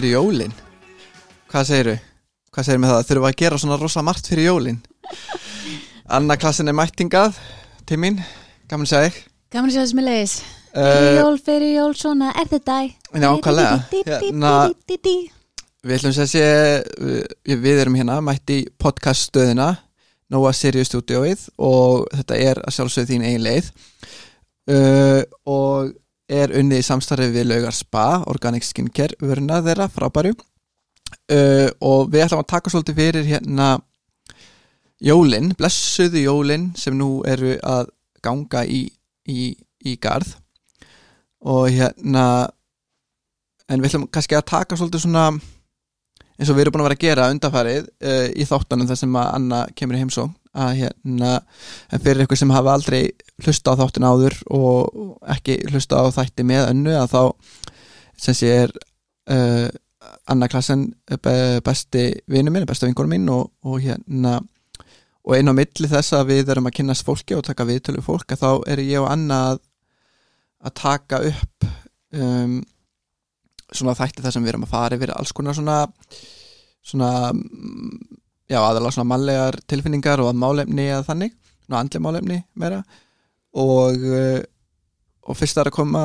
fyrir jólin? Hvað segiru? Hvað segir með það? Þurfum að gera svona rosa margt fyrir jólin? Anna klassin er mættingað til mín, gaman að segja Gaman að sjá þessum með leiðis Fyrir uh, jól, fyrir jól, svona er þetta Nákvæmlega. Hérna, Við ætlum að segja við, erum hérna mætt í podcaststöðina Nóa Sirius stúdióið og þetta er að sjálfsögðu þín eigin leið. Uh, og er unnið í samstarfið við Laugar Spa Organic Skincare, vöruna þeirra frábæru. Uh, og við ætlum að taka svolítið fyrir hérna jólin, blessuðu jólin sem nú eru að ganga í, í, í garð. Og hérna en við ætlum kannski að taka svolítið svona eins og við erum búin að vera að gera undanfarið uh, í þáttanum þar sem að Anna kemur í heimsó að hérna en fyrir ykkur sem hafa aldrei hlusta á þáttin áður og ekki hlusta á þætti með önnu að þá sem sé er uh, Anna Klassen be- besti vinur minn, besta vingur minn og, og hérna og einn á milli þess að við erum að kynnast fólki og taka viðtölu fólk að þá er ég og Anna að, að taka upp um, svona þætti þar sem við erum að fara yfir alls konar svona svona já aðalega svona mannlegar tilfinningar og að málefni að þannig, svona andli málefni meira. Og uh, og fyrst er að koma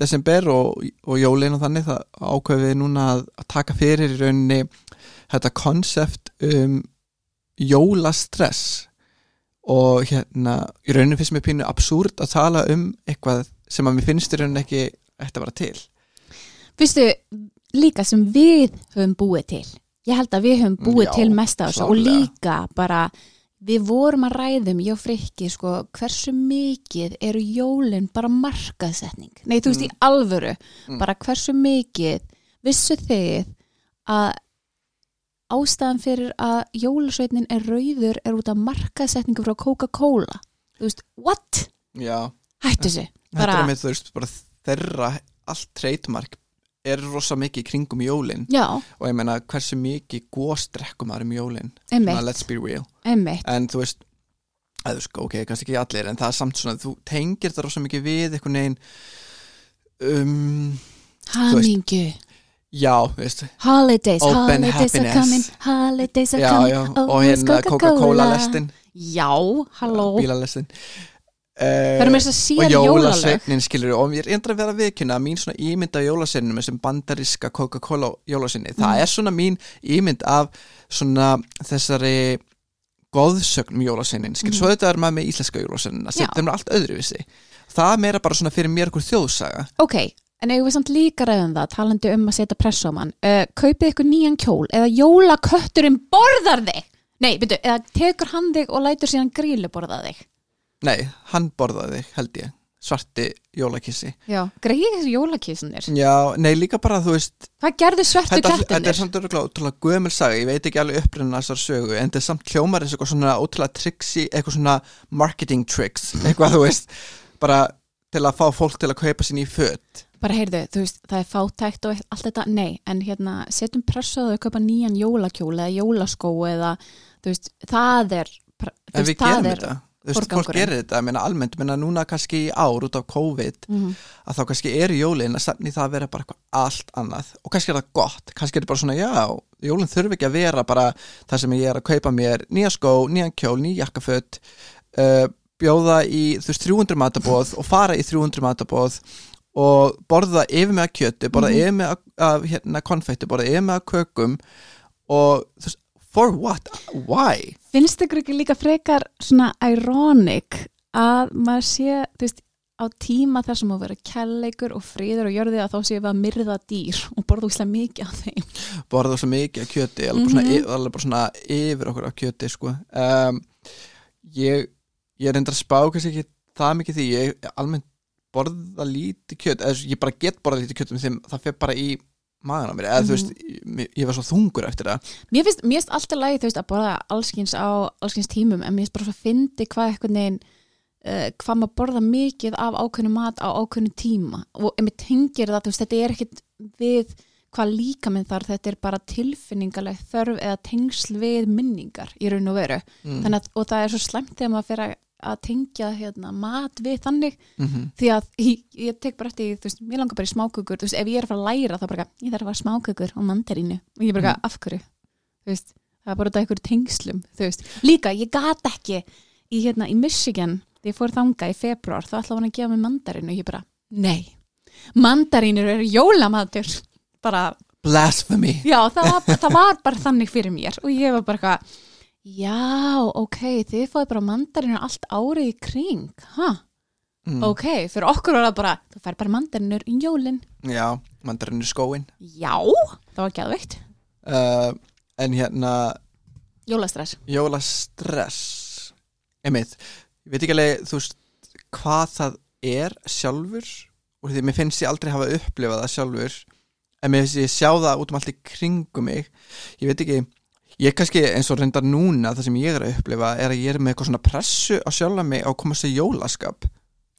desember og, og jólin og þannig það ákveðum við núna að, að taka fyrir í rauninni þetta konsept um jólastress. Og hérna í rauninni finnst mér pínu absúrt að tala um eitthvað sem að mér finnst í rauninni ekki ætti að vera til. Vistu, líka sem við höfum búið til Ég held að við höfum búið Já, til mest af þessu og líka bara við vorum að ræðum, ég og Frikki sko, hversu mikið eru jólin bara markaðsetning Nei, þú veist í alvöru, Mm. bara hversu mikið vissu þið að ástæðan fyrir að jólasveitnin er rauður er út af markaðsetningu frá Coca-Cola? Þú veist, what? Já, Hættu þessu bara, bara þeirra allt treytmark er rosa mikið kringum jólin. Já, og ég meina hversu mikið góstrekkum maður um jólin? Einmitt, Svona, let's be real. Einmitt. En þú veist að sko, ok, kannski ekki allir en það er samt svona, þú tengir þetta rosa mikið við einhvern veginn um, Hamingju. Já, veist. Holidays, Open holidays are happiness. coming Holidays are já, coming. já, oh, og hérna Coca-Cola lestin. Já, halló. Bílalestin Að og jólasveifnin skilur og ég er endur að vera viðkynna að mín svona ímynd af jólasveininu með sem bandariska Coca-Cola jólasveini, Mm. það er svona mín ímynd af svona þessari góðsögnum jólasveinin, skilur, Mhm. svo þetta er maður með íslenska jólasveinina, sem er allt öðruvísi. Það meira bara svona fyrir mér okkur þjóðsaga. Ok, en eigum við samt líka ræðum það talandi um að setja press á mann. Uh, Kaupið ykkur nýjan kjól eða jólakötturinn borðar þig? Nei, byrju, eða tekur hann þig og lætur síðan grílu borða þig nei, hann borðaði held ég. Svarti jólakissi. Já, greið þessu jólakísunir já, nei, líka bara þú veist Hvað gerðu svörtu þetta, þetta er kettinir? samt örgulega ótrúlega gömul saga ég veit ekki alveg upprunna þessar sögu en þetta er samt hljómar eins og svona ótrúlega triksi eitthvað svona marketing tricks eitthvað þú veist, bara til að fá fólk til að kaupa sín í föt. Bara heyrðu, þú veist, það er fátækt og allt þetta Nei, en hérna, setjum press á þau að kaupa nýjan jólakjól eða jólaskó eða, þú veist, það er þú veist, það er- þú veist, fólk gerir þetta, ég meina almennt menna núna kannski í ár út af COVID Mhm. að þá kannski eru jólin að stefni það að vera bara eitthvað allt annað. Og kannski er það gott, kannski er þetta bara svona já, jólin þurfi ekki að vera bara það sem ég er að kaupa mér. Nýja skó, nýjan kjól, nýja jakkaföt uh, bjóða í þú veist 300 matabóð og fara í 300 matabóð og borða yfir með að kjöti, borða Mhm. yfir með að, hérna, konfetti, borða yfir með að kökum og þú veist, for what, why Finnst ykkur ekki líka frekar svona ironic að maður sé, þú veist, á tíma þar sem að vera kærleikur og friður og jörði að þá séum við að myrða dýr og borða úslega mikið af þeim. borða svo mikið af kjöti alveg, bara, Mhm. svona, alveg bara svona yfir okkur af kjöti sko. um, ég, ég er enda að spá kannski ekki það mikið því ég almennt borða lítið kjöt eða ég bara get borða lítið kjöt um þeim það fer bara í magan á mér eða þú veist, ég, ég var svo þungur eftir það. Mér finnst, mér finnst alltaf lagi, þú veist, að borða allskins á allskins tímum en mér finnst bara svo að fyndi hvað eitthvað neginn uh, hvað maður borða mikið af ákveðnu mat á ákveðnu tíma. Og ef mér tengir það, veist, þetta er ekkit við hvað líka minn þar, þetta er bara tilfinningaleg þörf eða tengsl við minningar í raun og veru. Mm. Að, og það er svo slæmt þegar maður fer að, að tengja hérna, mat við þannig. Mm því að ég, ég tek bara eftir, þú veist, mér langar bara í smákökur þú veist, ef ég er að fara að læra þá bara, ég þarf að fara smákökur og mandarínu. Og ég bara, Mm. af hverju? Þú veist, það er bara þetta einhverju tengslum þú veist, líka, ég gat ekki í, hérna, í Michigan, þegar ég fór þanga í februar, þá ætla hann að gefa mig mandarínu og ég bara, nei. Mandarínur eru jólamatur. Bara, Blasphemy. Já, það var, það var bara þannig fyrir mér. Og ég var bara eitthvað já, ok, þið fóðu bara mandarínur allt árið í kring ha, mm. ok, fyrir okkur var það bara þú fær bara mandarínur í jólin. Já, mandarinn í skóin já, það var gæðveikt uh, En hérna jólastress, jólastress. Einmitt, ég veit ekki alveg þú veist, hvað það er sjálfur og því mér finnst ég aldrei hafa upplifað það sjálfur en mér finnst ég sjá það út um allt í kringum mig. Ég veit ekki, ég er kannski eins og reyndar núna það sem ég er að upplifa er að ég er með eitthvað svona pressu á sjálfa mig á að koma sér jólaskap.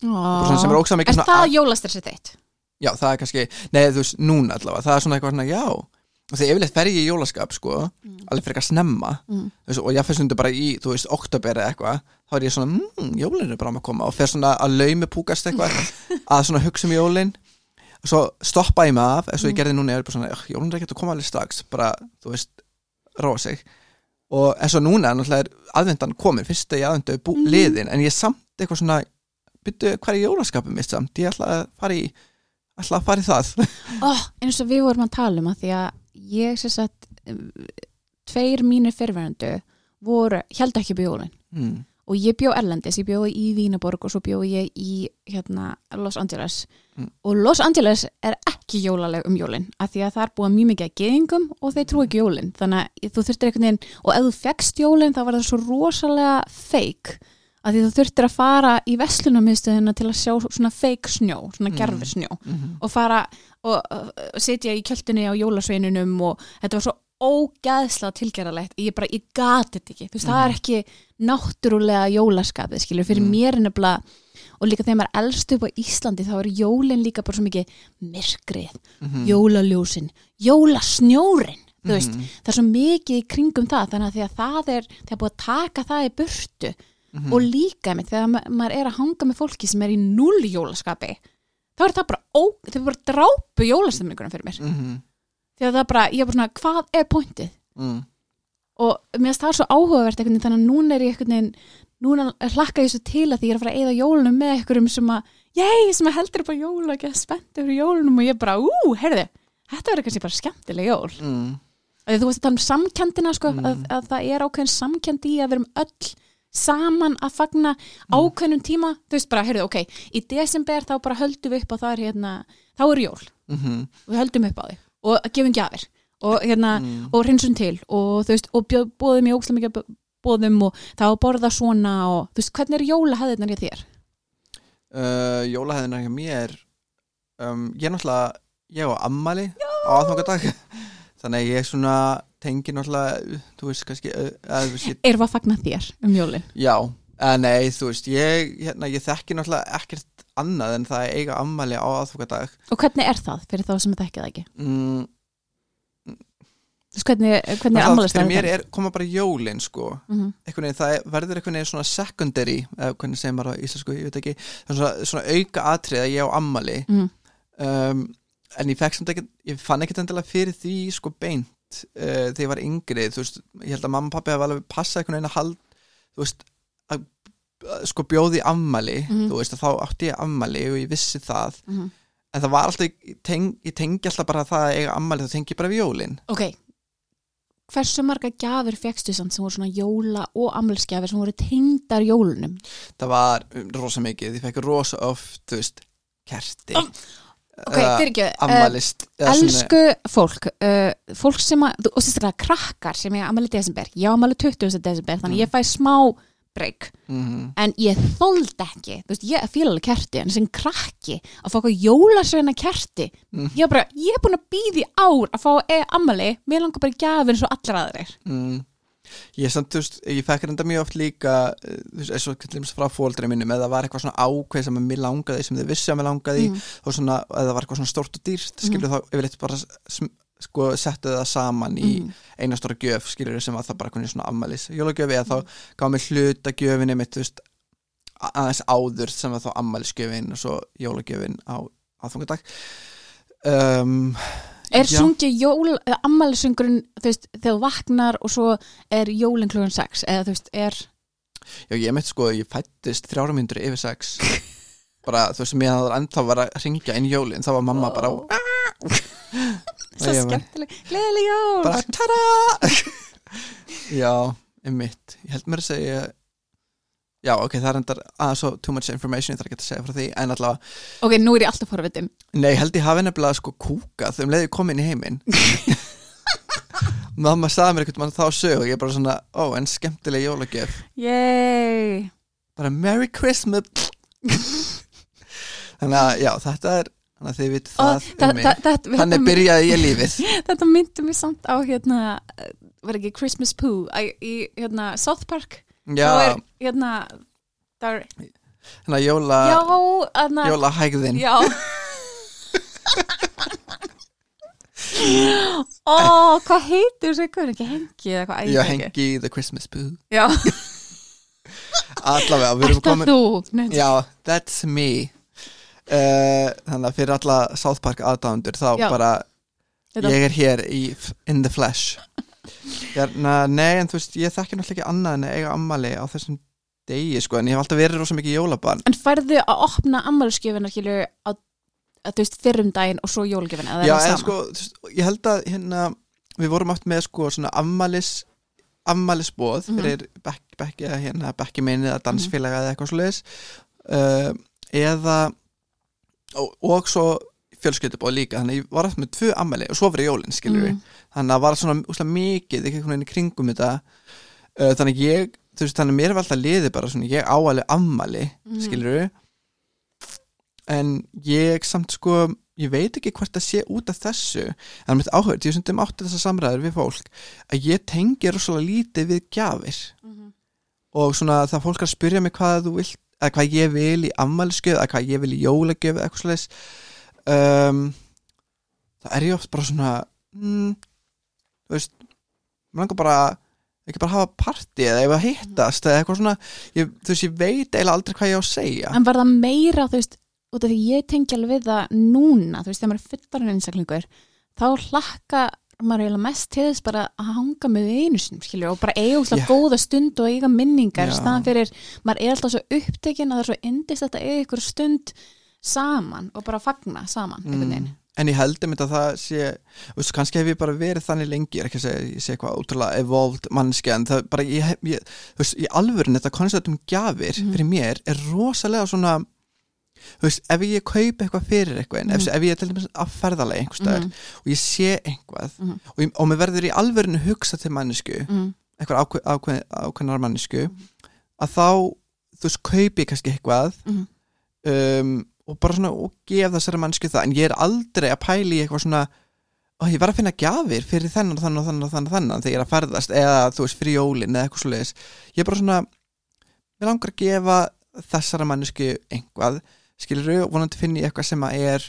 Svona sem er óksað mikið er svona það að- jólastressið þitt? já, það er kannski, nei þú veist, núna allavega það er svona eitthvað svona, já. Og þegar yfirleitt fer ég í jólaskap, sko alveg fyrir að snemma. Mm. veist, og ég fyrir stundu bara í, þú veist, oktober eða eitthvað, þá er ég svona, mmm, jólin er bara að koma. Og fer svona að laumi púkast eitthvað að svona hugsa um jólin. Og svo stoppa ég mig af, eins og ég gerði núna ég er bara svona, "Ugh, jólin er ekkert að koma alveg strax. Bara, þú veist, róa sig og eins og núna, er aðvendan komin, fyrst að ég aðvendu Mhm. liðin, en ég er samt eitthvað svona byrju, hvað er jólaskapið mitt samt ég ætla að fara í að fara í það oh, eins og við vorum að tala um að því að ég sagt um, tveir mínir fyrirverandi voru, held ekki upp í jólin mm. Og ég bjó Erlendis, ég bjó í Vínaborg og svo bjó ég í hérna, Los Angeles. Mm. og Los Angeles er ekki jólaleg um jólin af því að það er búið mjög mikið að geðingum og þeir trú ekki jólin. Þannig að þú þurftir einhvern veginn og ef þú fegst jólin þá var það svo rosalega fake. Af því þú þurftir að fara í vestlunarmiðstöðina til að sjá svona fake snjó, svona gerfi snjó Mm og fara og uh, sitja í kjöldinni á jólasveinunum og þetta var svo ógæðslega tilgerðalegt ég bara, ég gati þetta ekki þú veist, það er ekki náttúrulega jólaskapið, skilur, fyrir Mm. mér er nefnilega og líka þegar maður elst upp á Íslandi þá er jólin líka bara svo mikið myrkrið, -hmm. jólaljósin jólasnjórin, þú veist Mhm. það er svo mikið í kringum það þannig að því að það er, það er búið að taka það í burtu Mhm. og líka með þegar ma maður er að hanga með fólki sem er í null jólaskapi þá er það bara, ó, það er bara því að það er bara, ég er bara svona, hvað er pointið Mm. og mér finnst það svo áhugavert einhvern veginn, þannig að núna er ég einhvern veginn núna hlakka ég svo til að því ég er að fara að eyða jólunum með einhverjum sem að ég sem að heldur upp á jól og ekki spennt yfir jólunum og ég bara, ú, heyrðu þetta verður kannski bara skemmtileg jól Mm. Því þú veist að tala um samkendina sko, Mm. að, að það er ákveðin samkend í að við erum öll saman að fagna ákveðnum tíma þú veist bara, heyrðu, ok, í desember þá bara höldum við upp á það er hérna þá er jól, Mhm. við höldum upp á því og gefum gjafir og hérna Mm. og hreinsum til og þú veist, og bóðum í ókslega mikið bóðum og þá borða svona og þú veist, hvernig er jólahæðirnar í þér? uh, jólahæðina hjá mér um, ég er náttúrulega ég á ammali á aðfangadag þannig að ég svona tengi náttúrulega þú veist kannski að, þú veist, ég, Erum við að fagna þér um jólin? já, uh, nei þú veist ég, hérna, ég þekki náttúrulega ekkert annað en það að eiga ammali á aðfangadag. Og hvernig er það fyrir þá sem þetta ekki það ekki? mm, Þú veist, hvernig, hvernig er náttúrulega ammálist fyrir mér er, koma bara jólin sko. Mm -hmm. einhvern veginn, það er- verður einhvern veginn svona secondary, hvernig segir maður á íslensku, ég veit ekki, það svona, svona auka atrið að ég á ammali Mm. um, en ég fekk samt ekkert ég fann ekkert endilega fyrir því sko beint uh, þegar ég var yngri, þú veist ég held að mamma og pappi hafa alveg passað einhvern veginn að hald þú veist sko bjóði ammali, Mhm. þú veist að þá átti ég ammali og ég vissi það Mhm. en það var alltaf, ég, teng, ég tengi alltaf bara það að eiga ammali, þá tengi ég bara við jólin Ok, hversu marga gjafir fegstu sem voru svona jóla og ammælsgjafir sem voru tengdar jólunum? það var um, rosa mikið, ég fekk rosa oft þú veist, kerti Um, Ok, fyrir ekki, uh, ammalist elsku fólk, uh, fólk sem að, og sérstaklega krakkar sem ég ammæli desember, ég ammæli 20. desember, þannig Mm. ég fæ smá breyk, mm en ég þóld ekki, þú veist, ég fíla alveg kerti, en sem krakki að fá eitthvað jólasveina kerti, Mm. ég er bara, ég er búin að býði ár að fá e ammæli, mér langar bara í gjafir eins og allar aðrir. mm. Ég samt, veist, ég fekk reynda mjög oft líka eh, veist, eins og til dæmis frá fóldri minnum eða var eitthvað svona ákveð sem að mér langaði sem þið vissi að mér langaði Mhm. og svona, eða var eitthvað svona stort og dýrt skilur þá yfirleitt bara sko, settu það saman í Mhm. eina stóra gjöf skilur sem var það bara hvernig svona ammælis jólagjöf eða þá gaf mér hluta gjöfinni mitt, þú veist, aðeins áður sem var þá ammælisgjöfin og svo jólagjöfin á aðfangadag um, Er Já. sungið jól, ammælisungurinn þú veist, þegar þú vaknar og svo er jólinn klugan 6 eða þú veist, er Já, ég mitt sko, ég fættist þrjára myndur yfir sex bara, þú veist, mér hafði ennþá var að ringja inn jólin, þá var mamma bara Ó. Og svo skemmtileg, gleðileg jól. Bara, tada! Já, einmitt. Ég held mér að segja Já, ok, það er endar aðeins svo too much information, ég þarf ekki að segja frá því en allavega, Ok, nú er ég alltaf forvitum nei, ég held ég hafi nefnilega sko kúkað um leiði komin í heiminn. Mamma sagði mér mann þá sög og ég bara svona, ó, en skemmtileg jólagjöf. Yay. Bara Merry Christmas. Þannig að já, þetta er þannig að þið veit Og það þa- um mig. þa- þetta- þannig þetta- byrjaði ég lífið. Þetta myndi mér samt á hérna var ekki Christmas Pooh í, hérna South Park? Já, er hérna það er, að jóla já, hérna jólahægðin já. Ó, hvað heitir þessu ykkur ekki hengi eða hvað? Já, hengi the Christmas boo Já, allavega, við erum komin já, that's me þannig að fyrir alla South Park aðdándur þá Já. bara ég er hér í, in the flesh. Hérna, nei, en þú veist ég þekki náttúrulega ekki annað en að eiga ammali á þessum degi, sko, en ég hef alltaf verið rosa mikið jólabann En færðu að opna ammálskjöfina skilur á að þú veist fyrrum daginn og svo jólgjöfina Já, en sko, þú veist, ég held að hérna, við vorum átt með sko svona afmælis afmælisbóð Mhm. fyrir bekk, bekk, eða hérna, bekki minni eða dansfélaga eða eitthvað svoleiðis. Uh, eða og, og svo fjölskyldubóð líka þannig að ég var átt með tvö afmæli og svo fyrir jólin skilur við, Mm. þannig að var svona úslega mikið ekki einhvern veginn í kringum þetta uh, þannig að ég, þú veist, þannig að mér er alltaf liðið bara svona, ég áalið afmæli Mhm. skilur við en ég samt sko ég veit ekki hvort það sé út af þessu en mitt áhugað, ég sundum átti þessar samræður við fólk, að ég tengi rosalega lítið við gjafir Mhm. og svona það fólk að spyrja mig hvað þú vilt, eða hvað ég vil í ammælskjöf, eða hvað ég vil í jólagjöf eða eitthvað slags um, það er ég oft bara svona mm, þú veist mér langar bara ekki bara hafa partí eða ef að hittast eða eitthvað svona, ég, þú veist, ég veit eiginlega aldrei hvað ég á að segja. En var það meira, þú veist, út af því ég tengi alveg við það núna, þú veist, þegar maður er fullarinn einstaklingur, þá hlakka maður eiginlega mest til þess bara að hanga með einu sinum, skilju, og bara eiga úslega Já. góða stund og eiga minningar, Já. staðan fyrir, maður er alltaf svo upptekinn að það er svo indist að eiga ykkur stund saman og bara fagna saman. Mm. En ég held um þetta að það sé veist, kannski hef ég bara verið þannig lengi ég er ekki að segja, sé eitthvað ótrúlega evolved mannski en það bara, ég, ég, veist, í alvörin þetta koncept um gjafir Mhm. fyrir mér er rosalega svona þú veist, ef ég kaup eitthvað fyrir eitthvað ef, Mhm. ef ég er til dæmis að ferðalega einhvers staðar Mhm. og ég sé eitthvað Mhm. og, ég, og mér verður í alvörinu hugsa til mannesku Mm. eitthvað ákveð, ákveð, ákveðnar mannesku að þá, þú veist, kaupi ég kannski eitthvað Mhm. um, og bara svona og gef þessari mannsku það en ég er aldrei að pæla í eitthvað svona og ég var að finna gjafir fyrir þennan og þennan og þennan og þennan, og þennan þegar ég er að ferðast eða þú veist fyrir jólin eða eitthvað svo leiðis ég er bara svona, mér langar að gefa þessara mannsku einhvað skilur og vonandi finn ég eitthvað sem að er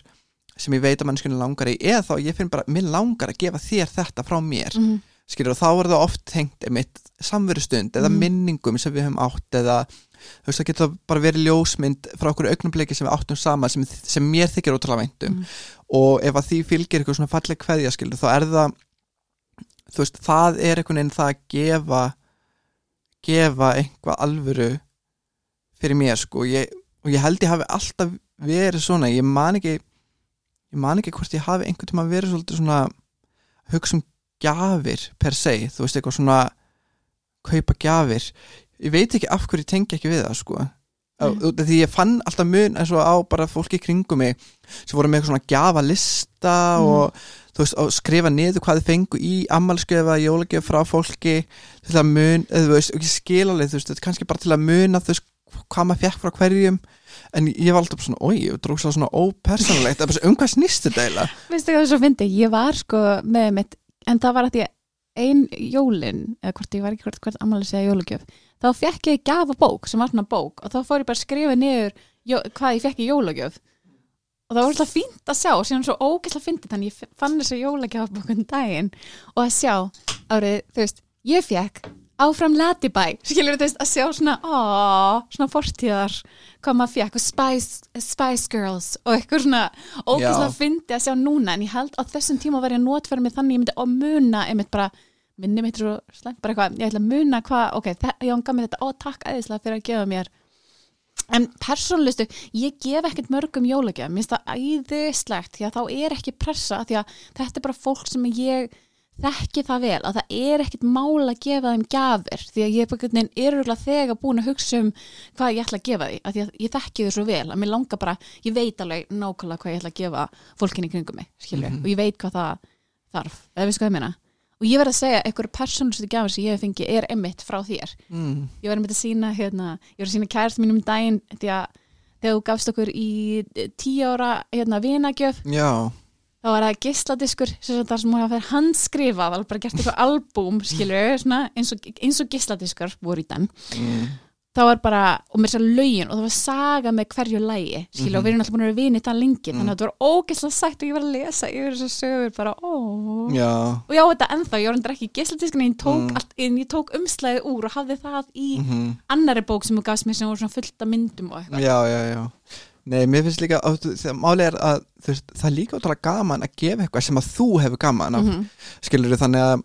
sem ég veit að mannskunni langar í eða þá ég finn bara, mér langar að gefa þér þetta frá mér Mm. skilur og þá er það oft tengt einmitt samverustund eða Mm. minningum sem við höfum átt eða þú veist það getur bara verið ljósmynd frá okkur augnumbliki sem við áttum saman sem, sem mér þykir ótrúlega væntum Mm. og ef að því fylgir eitthvað svona falleg kveðja skilur þá er það þú veist það er einhvern veginn það að gefa gefa einhvað alvöru fyrir mér sko ég, og ég held ég hafi alltaf verið svona ég man ekki ég man ekki hvort ég hafi einhvern tíma verið svolítið svona að hugsa um gjafir per se, þú veist eitthvað svona kaupa gjafir ég veit ekki af hverju ég tengi ekki við það sko Mm. því ég fann alltaf mun eins og á bara fólki kringum mig sem voru með eitthvað svona gjafalista Mm. og þú veist, og skrifa niður hvað þið fengu í ammalskjöfa, jólagjöf frá fólki til að mun, eða þú veist, ekki skilaleg þú veist, þetta er kannski bara til að muna þú veist, hvað maður fekk frá hverjum en ég var alltaf svona, oi, ég drók svo svona ópersonlegt, er um hvað snýst þetta eiginlega? Veistu hvað það svo fyndi? Ég var sko með mitt, en það var að ég ein jólin eða hvort ég var ekki hvort, hvort ammali segja jólagjöf þá fekk ég gafa bók sem var svona bók og þá fór ég bara að skrifa niður jó, hvað ég fekk í jólagjöf og það var alltaf fínt að sjá síðan svo ógeðslega fyndið þannig ég fann þess að jólagjafabókun daginn og að sjá árið, þú veist, ég fekk áfram Latibæ, skilur þú veist að sjá svona, ó, svona fortíðar hvað maður fekk og Spice, Spice Girls og eitthvað svona ógeðslega Já. fyndið að sjá núna. En ég held á þessum tíma var ég að notfæra mig þannig ég myndi að muna einmitt bara minni mitt svo slæmt bara eitthvað, ég ætla að muna hvað, ok, ég gaf mér þetta, ó takk æðislega fyrir að gefa mér. En persónlistu, ég gef ekkert mörgum jólagjöf, mér finnst það æðislegt því að þá er ekki pressa því að þetta er bara fólk sem ég þekki það vel, að það er ekkert mál að gefa þeim gjafir, því að ég er bara þegar búin að hugsa um hvað ég ætla að gefa því, að að ég þekki þau svo vel að mér langar bara, ég veit alveg nákvæmlega hvað ég ætla að gefa fólkinni kringum mig skilju, og ég veit hvað það þarf, eða veistu hvað ég meina? Og ég verð að segja, einhverju persónlistu gjafir sem ég hef fengið er einmitt frá þér. Mm. ég var einmitt að sína hérna, ég var að sína kærast mínum um að þegar þú gafst okkur í eh, tíu ára hérna, vinagjöf Já, þá var það gisladiskur þar sem hún hafa fyrir handskrifað alveg bara gert eitthvað albúm eins, og, eins og gisladiskur voru í den mm. það var bara, og mér sér lögin og það var saga með hverju lægi skilur og við erum alltaf búin að vera vinið það lengi þannig að þetta var ógeðslega sagt og ég var að lesa yfir þessar sögur bara, ó. Já, og já, þetta ennþá, ég var endur ekki gisladiskur en ég tók, Mm. tók umslæði úr og hafði það í mm annari bók sem þú gafst mér sem voru svona fullt af myndum og eitthvað. Já, já, já Nei, mér finnst líka, þú- máli er að þú veist, það er líka ótrúlega gaman að gefa eitthvað sem að þú hefur gaman af, Mhm. skilur þannig að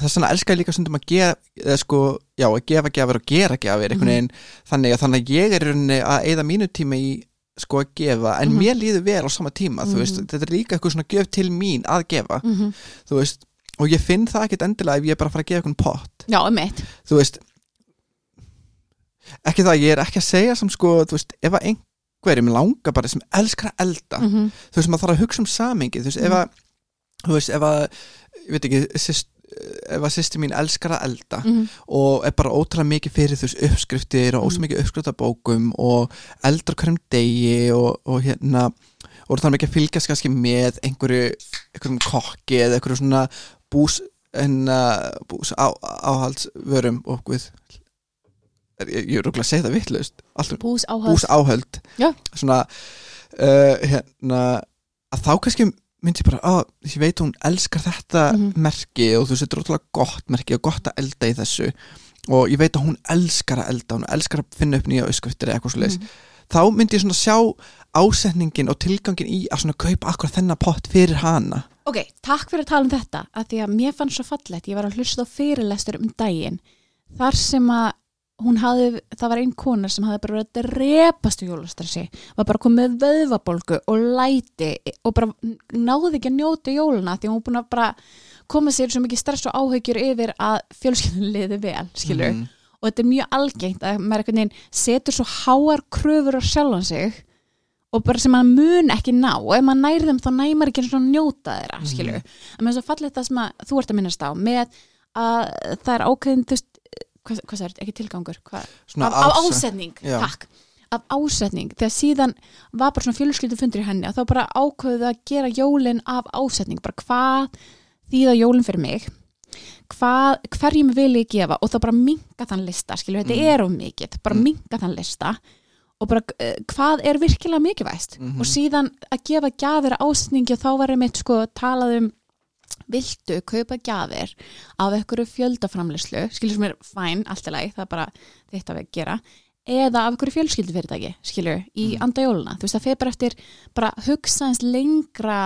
þess vegna elskar ég líka stundum að gefa eða sko, já, að gefa gjafir og gera gjafir einhvern Mhm. veginn, þannig að þannig að ég er rauninni að eyða mínu tíma í sko að gefa, en Mhm. mér líður vel á sama tíma, þú veist, Mhm. þetta er líka eitthvað svona gjöf til mín að gefa, Mhm. þú veist og ég finn það ekkit endilega ef ég er bara fara að gefa einhvern pott, Já, um mitt þú veist ekki það, ég er ekki að segja sem sko, þú veist, ef að einhverjum langar bara sem elskar að elda -hmm. þú veist, maður þarf að hugsa um samingi þú veist, ef að þú veist, ef að, ég veit ekki sýst, ef að sýsti mín elskar að elda Mhm. og er bara ótrúlega mikið fyrir veist, uppskriftir og ótrúlega Mhm. mikið uppskriftabókum og eldar hverjum degi og, og hérna og er mikið að fylgjast kannski með einhverju, kokki eða einhverju svona bús hérna, bús á, áhaldsvörum og er, ég, er rúglega að segja það vitlaust. Alltaf Bús áhald bús áhöld. Svona uh, hérna að þá kannski myndi ég bara að ég veit hún elskar þetta Mhm. merki og þú er ótrúlega gott merki og gott að elda í þessu. Og ég veit að hún elskar að elda hún elskar að finna upp nýja öskriftir eða eitthvað svo Mhm. þá myndi ég svona sjá ásetningin og tilgangin í að svona kaupa akkur þennan pott fyrir hana. Ok, takk fyrir að tala um þetta að því að mér fannst svo fallegt, ég var að hlusta á fyrirlestur um daginn þar sem að hún hafði, það var einn konar sem hafði bara verið að drepast í jólastressi var bara komið vöðvabolgu og læti og bara náði ekki að njóta jóluna því hún búin að bara koma sér svo mikið stress og áhyggjur yfir að fjölskyldun liði vel, skilur Mhm. og þetta er mjög algengt að maður einhvern veginn setur svo háar kröfur á sjálfan sig og bara sem maður mun ekki ná og ef maður nær þeim þá næmar ekki eins og njóta þeirra skilur, Mhm. en mér er svo fallið það sem að þú ert að minnast á með að það er ákveðin þú veist, hvað, hvað það er, ekki tilgangur. Af, af áse- ásetning, takk. Af ásetning, þegar síðan var bara svona fjölskyldu fundur í henni að þá bara ákveðu að gera jólin af ásetning. Bara hvað þýða jólin fyrir mig? Hvað, hverjum vil ég gefa? Og þá bara minga þann lista skilur, þetta Mm. er of mikið, bara Mm. minga þann lista. Og bara uh, hvað er virkilega mikilvægt Mhm. og síðan að gefa gjafir ásetningi og þá var einmitt sko talað um viltu kaupa gjafir af einhverju fjöldaframlislu skilur sem er fæn, allt í lagi, það er bara þitt að við gera eða af einhverju fjölskyldufyrirtæki skilur, í Mm. anda jóluna þú veist það fer bara eftir bara hugsa eins lengra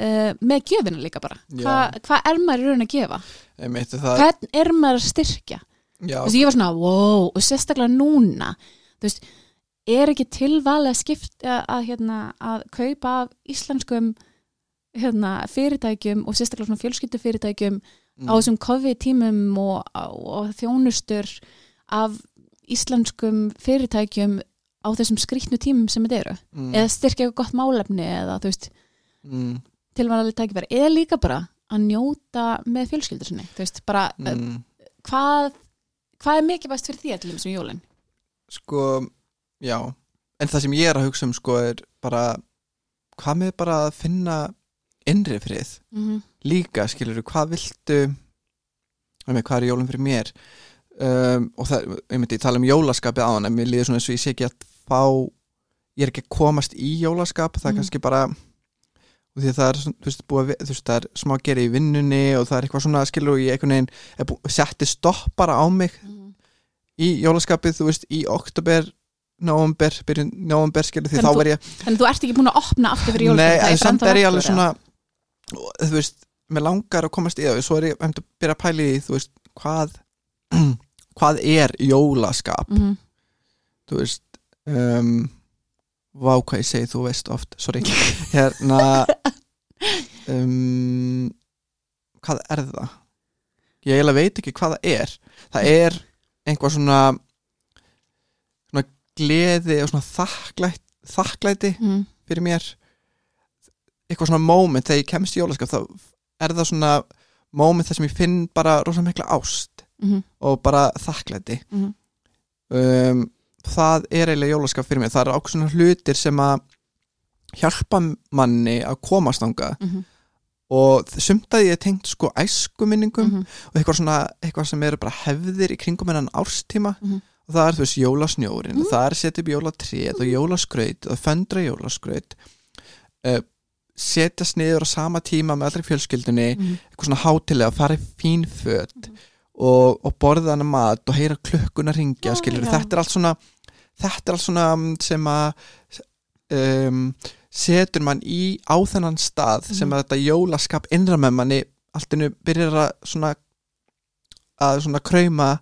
uh, með gjöfina líka bara. Já. Hva, hvað er maður í raun að gefa? Hvern er maður að styrkja? Já, þú veist ég var svona wow og sérstaklega núna. Þú veist er ekki tilvalið að skipta að, hérna, að kaupa af íslenskum hérna, fyrirtækjum og sérstaklega svona fjölskyldufyrirtækjum mm, á þessum COVID-tímum og, og þjónustur af íslenskum fyrirtækjum á þessum skrýtnu tímum sem þetta eru. Mm, eða styrkja eitthvað gott málefni eða þú veist mm, tilvæðanlega tækifæri. Eða líka bara að njóta með fjölskyldur sinni þú veist bara mm. mm. hvað hvað er mikilvægst fyrir því að til þessum jólin? Sko, já. En það sem ég er að hugsa um sko er bara hvað með bara að finna innri frið mm -hmm. líka, skilur hvað viltu með hvað er jólum fyrir mér um, og það, ég myndi tala um jólaskapið á hann en mér líður svona eins og ég sé ekki að fá ég er ekki að komast í jólaskap það er Mhm. kannski bara og því að það er, þú veist, búið, að þú veist, það er smá að gera í vinnunni og það er eitthvað svona skilur og ég einhvern veginn setti stopp bara á mig Mhm. í jólaskapið, þú veist, í oktober november, byrjun november skilur því þá þú- verð ég Þannig þú ert ekki búin að opna aftur fyrir jólskap Nei, en samt er ég alveg svona þú veist, mér langar að komast í það. Svo er ég um að byrja að pæla í þú veist, hvað hvað er jólaskap? Mm -hmm. þú veist um, vá hvað ég segi, þú veist oft sorry, hérna um, hvað er það? Ég eiginlega veit ekki hvað það er. Það er einhvað svona svona gleði og svona þakklæti, þakklæti mm. fyrir mér eitthvað svona moment þegar ég kemst í jólaskap þá er það svona moment þar sem ég finn bara rosa mikla ást Mm og bara þakklæti Mhm. um, það er eiginlega jólaskap fyrir mér það eru ákveð svona hlutir sem að hjálpa manni að komast ánga -hmm. og sumt að ég er tengt sko æskuminningum Mm -hmm. og eitthvað svona eitthvað sem eru bara hefðir í kringum hennan árstíma Mhm. og það er þú veist jólasnjórin Mm. og það er upp jólatrið og jólaskraut og föndra jólaskraut uh, setjast niður á sama tíma með allri fjölskyldunni Mhm. eitthvað svona hátilega, fara í fín föt og, og borða hana mat og heyra klukkuna ringja, Já, skilur já. þetta er allt svona þetta er allt svona mm, sem að um, setur mann í á þennan stað sem Mhm. að þetta jólaskap innra með manni allt innu byrjar að svona að svona krauma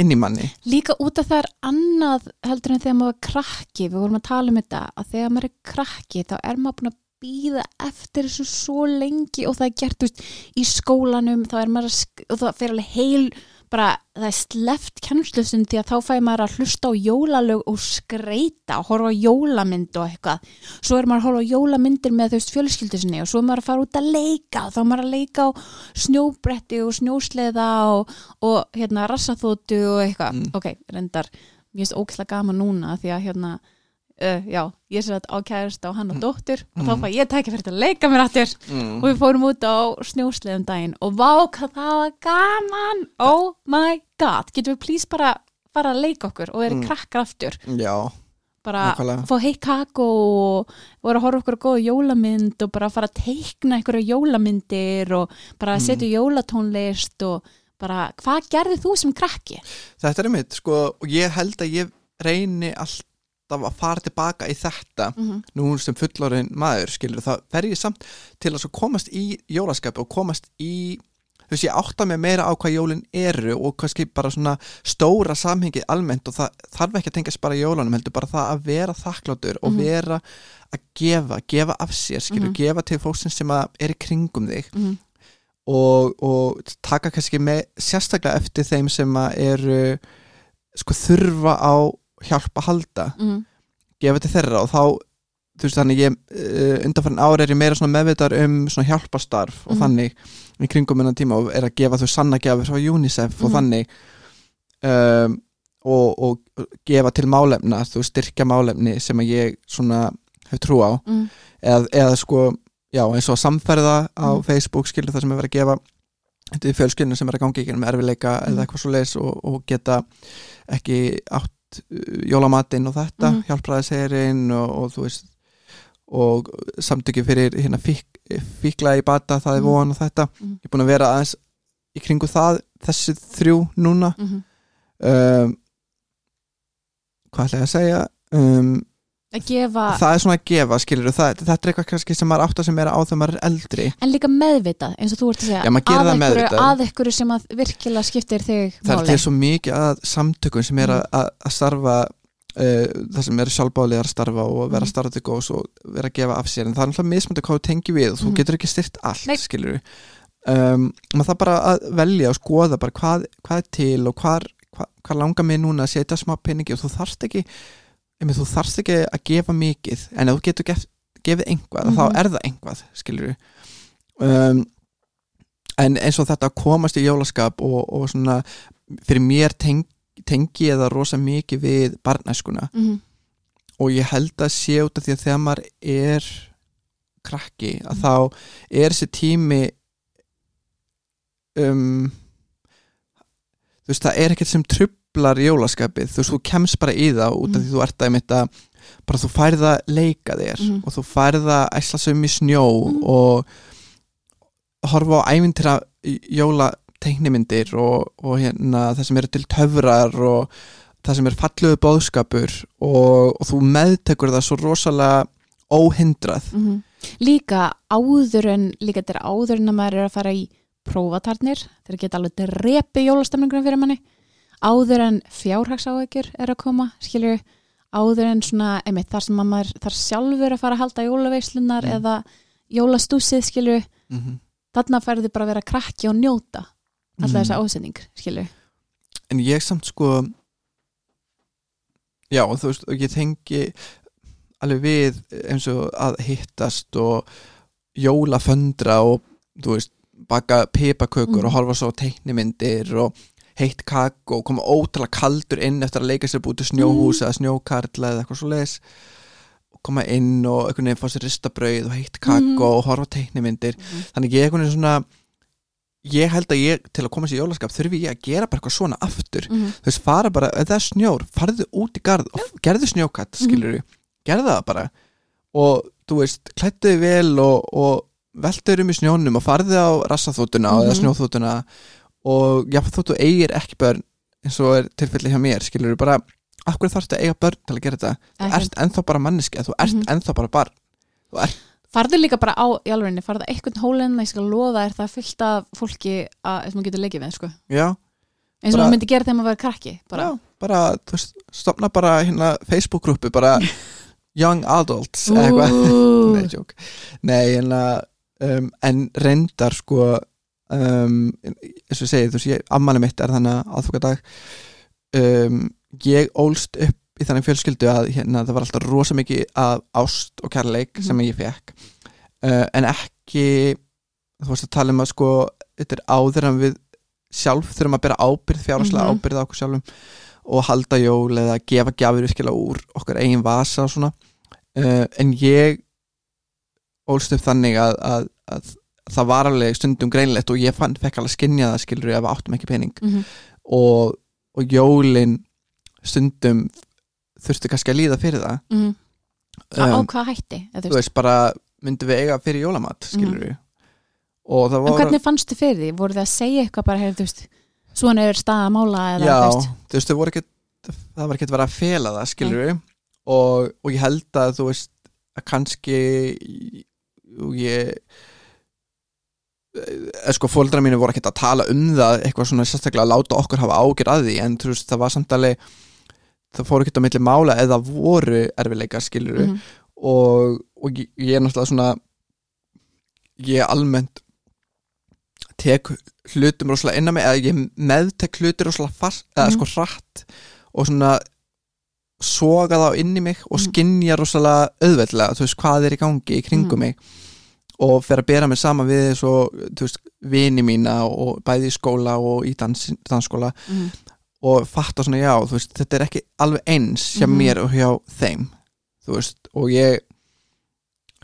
inn í manni Líka út af það er annað heldur en þegar maður var krakki, við vorum að tala um þetta að þegar maður er krakki þá er maður búin að býða eftir þessu svo lengi og það er gert veist, í skólanum þá er maður og það fer alveg heil bara það er sleft kennslustum því að þá fæ maður að hlusta á jólalög og skreita og horfa á jólamynd og eitthvað svo er maður að horfa á jólamyndir með þú veist fjölskyldu sinni og svo er maður að fara út að leika og þá er maður að leika á snjóbretti og snjósleða og, og hérna rassaþótu og eitthvað Mm. ok, reyndar, mér finnst ókvæslega gaman núna því að hérna uh, já, ég sé að á kærist á hann og dóttur og þá Mm. fæ ég tækja fyrir að leika mér aftur mm. og við fórum út á snjósleðum daginn og vá hvað það var gaman oh my god, getum við please bara fara að leika okkur og vera Mm. krakkar aftur já, bara Nákvæmlega. fá heitt kakó og voru að horfa okkur á góða jólamynd og bara fara að teikna einhverja jólamyndir og bara Mm. setja jólatónlist og bara, hvað gerði þú sem krakki? þetta er mitt sko, og ég held að ég reyni alltaf að fara tilbaka í þetta Mm -hmm. nú sem fullorinn maður skilur það fer ég samt til að komast í jólaskap og komast í þú veist ég átta mig meira á hvað jólin eru og kannski bara svona stóra samhengið almennt og það þarf ekki að tengast bara jólunum heldur bara það að vera þakkláttur og Mhm. vera að gefa, gefa af sér skilur, Mhm. gefa til fólksins sem er í kringum þig Mm og, og taka kannski með sérstaklega eftir þeim sem eru sko þurfa á hjálp að halda -hmm. gefa til þeirra og þá þú veist þannig ég uh, undanfærin ári er ég meira meðvitar um svona hjálparstarf og Mhm. þannig í kringum innan tíma og er að gefa þau sanna gefur frá UNICEF og Mhm. þannig um, og, og gefa til málefna, þú styrkja málefni sem að ég svona hef trú á Mm eða, eða sko, já eins og samferða á Mhm. Facebook skilur það sem er verið að gefa þetta er fjölskyldinu sem er að gangi ekki með erfileika Mhm. eða eitthvað svo leis og, og geta ekki átt uh, jólamatinn og þetta, Mhm. hjálpraðisherinn og, og þú veist og samtöki fyrir hérna fík, fíkla í bata, það er Mhm. von og þetta Mhm. ég er búin að vera aðeins í kringu það þessi þrjú núna -hmm. um, hvað ætla ég að segja um, það er svona að gefa skilur það, þetta er eitthvað kannski sem maður átt að sem er á þegar maður er eldri. En líka meðvitað eins og þú ert að segja Já, að meðvitað. að einhverju sem að virkilega skiptir þig það er máli. til svo mikið að samtökum sem er að, að, að starfa uh, það sem eru sjálfbáðlegar að starfa og vera að starfa til góðs og vera að gefa af sér. En það er alltaf mismöndi hvað þú tengi við og þú Mhm. getur ekki styrt allt Nei. skilur um, maður það bara að velja og skoða hvað, hvað er til og hvað, hvað, hvað langar mig núna að setja smá peningi og þú þarft ekki einmitt, þú þarft ekki að gefa mikið en ef þú getur gef, gefið einhvað Mhm. þá er það einhvað skilur um, en eins og þetta að komast í jólaskap og, og svona fyrir mér teng, tengi ég það rosa mikið við barnæskuna. Mm og ég held að sé út af því að þegar maður er krakki að þá er þessi tími um þú veist, það er ekkert sem trublar jólaskapið, þú veist, þú kemst bara í það út af Mhm. því þú ert að einmitt að bara þú færð að leika þér Mhm. og þú færð að æsla söm í snjó Mhm. og horfa á ævintýra jóla teiknimyndir og, og hérna það sem eru til töfrar og það sem er falluðu bóðskapur og, og þú meðtekur það svo rosalega óhindrað Mhm. líka áður en líka þetta er áður en að maður er að fara í prófatarnir þeir geta alveg drepi jólastemningunum fyrir manni áður en fjárhagsáhækjur er að koma, skilju áður en svona, einmitt, þar sem að maður þar sjálfur að fara að halda jólaveislunar Mm. eða jólastúsið, skilju mm -hmm. þarna færðu bara að vera krakki og njóta alltaf Mhm. þessa ásending, skilju en ég samt sko já, þú veist, og ég tengi alveg við eins og að hittast og jólaföndra og þú veist, baka pipakökur Mhm. og horfa svo teiknimyndir og heitt kakk og koma ótrúlega kaldur inn eftir að leika sér búti snjóhús Mm. eða snjókarla eða eitthvað svo leis og koma inn og einhvern veginn fá sér ristabrauð og heitt kakk Mhm. og horfa á teiknimyndir þannig ég er einhvern veginn svona ég held að ég til að koma sér í jólaskap þurfi ég að gera bara eitthvað svona aftur Mhm. þú veist, fara bara, ef það er snjór farðu út í garð og gerðu snjókatt Mhm. skilur við, gerðu það bara og þú veist, klættu þið vel og, og veltu um í snjónum og farðu á rassaþótuna Mhm. eða snjóþótuna og já, þóttu eigir ekki börn eins og er tilfelli hjá mér, skilur við bara af hverju þarftu að eiga börn til að gera þetta þú Ekkert. ert ennþá bara manneski, þú ert Mhm. ennþá bara barn þú ert, farðu líka bara á, í alvegni, farðu eitthvað hólinn ég skal lofa þér það er fullt af fólki að, sem þú getur leikið með, sko já, eins og Bara- þú myndi gera þegar maður verið krakki bara, já bara, þú veist, stopna bara hérna Facebook-grúppu, bara young adults, eða eitthvað Ú. Nei, joke. Nei, en, að, um, en reyndar sko um, eins og ég segi, þú ég, ammali mitt er þannig aðfokadag um, ég ólst upp í þannig fjölskyldu að hérna, það var alltaf rosa mikið af ást og kærleik Mhm. sem ég fekk uh, en ekki þú veist að tala um að sko þetta er áður en við sjálf þurfum að bera ábyrð, fjárhanslega Mhm. ábyrð á okkur sjálfum og halda jól eða gefa gjafir virkilega úr okkar eigin vasa og svona uh, en ég ólst upp þannig að, að, að það var alveg stundum greinlegt og ég fann, fekk alveg skynja það skilur ef við áttum ekki pening. Mhm. og, og jólin stundum þurfti kannski að líða fyrir það. Mhm. á, á um, hvað hætti þú veist? bara myndum við eiga fyrir jólamat skilur við og það Mhm. en var hvernig fannstu fyrir því, voru þið að segja eitthvað bara, heyrðu, þú veist, svona er staða mála eða, já, þú veist, þú ekkert það var ekkert verið að fela það, skilur við og, og ég held að þú veist að kannski og ég sko fóldra mínu voru ekkert að tala um það eitthvað svona sérstaklega að láta okkur hafa ágjör að því en þú veist það var samtali það fóru ekkert á milli mála eða voru erfileika skilur við Mhm. og, og ég, ég er náttúrulega svona ég almennt tek hlutum rosalega inn á mig eða ég meðtek hlutir rosalega fast eða Mhm. sko hratt og svona soga þá inn í mig og Mhm. skinja rosalega auðveldlega, þú veist, hvað er í gangi í kringum Mhm. mig og fer að bera mig saman við þú veist, vini mína og bæði í skóla og í dans, dansskóla Mhm. og fatta svona já, veist, þetta er ekki alveg eins hjá Mhm. mér og hjá þeim veist, og ég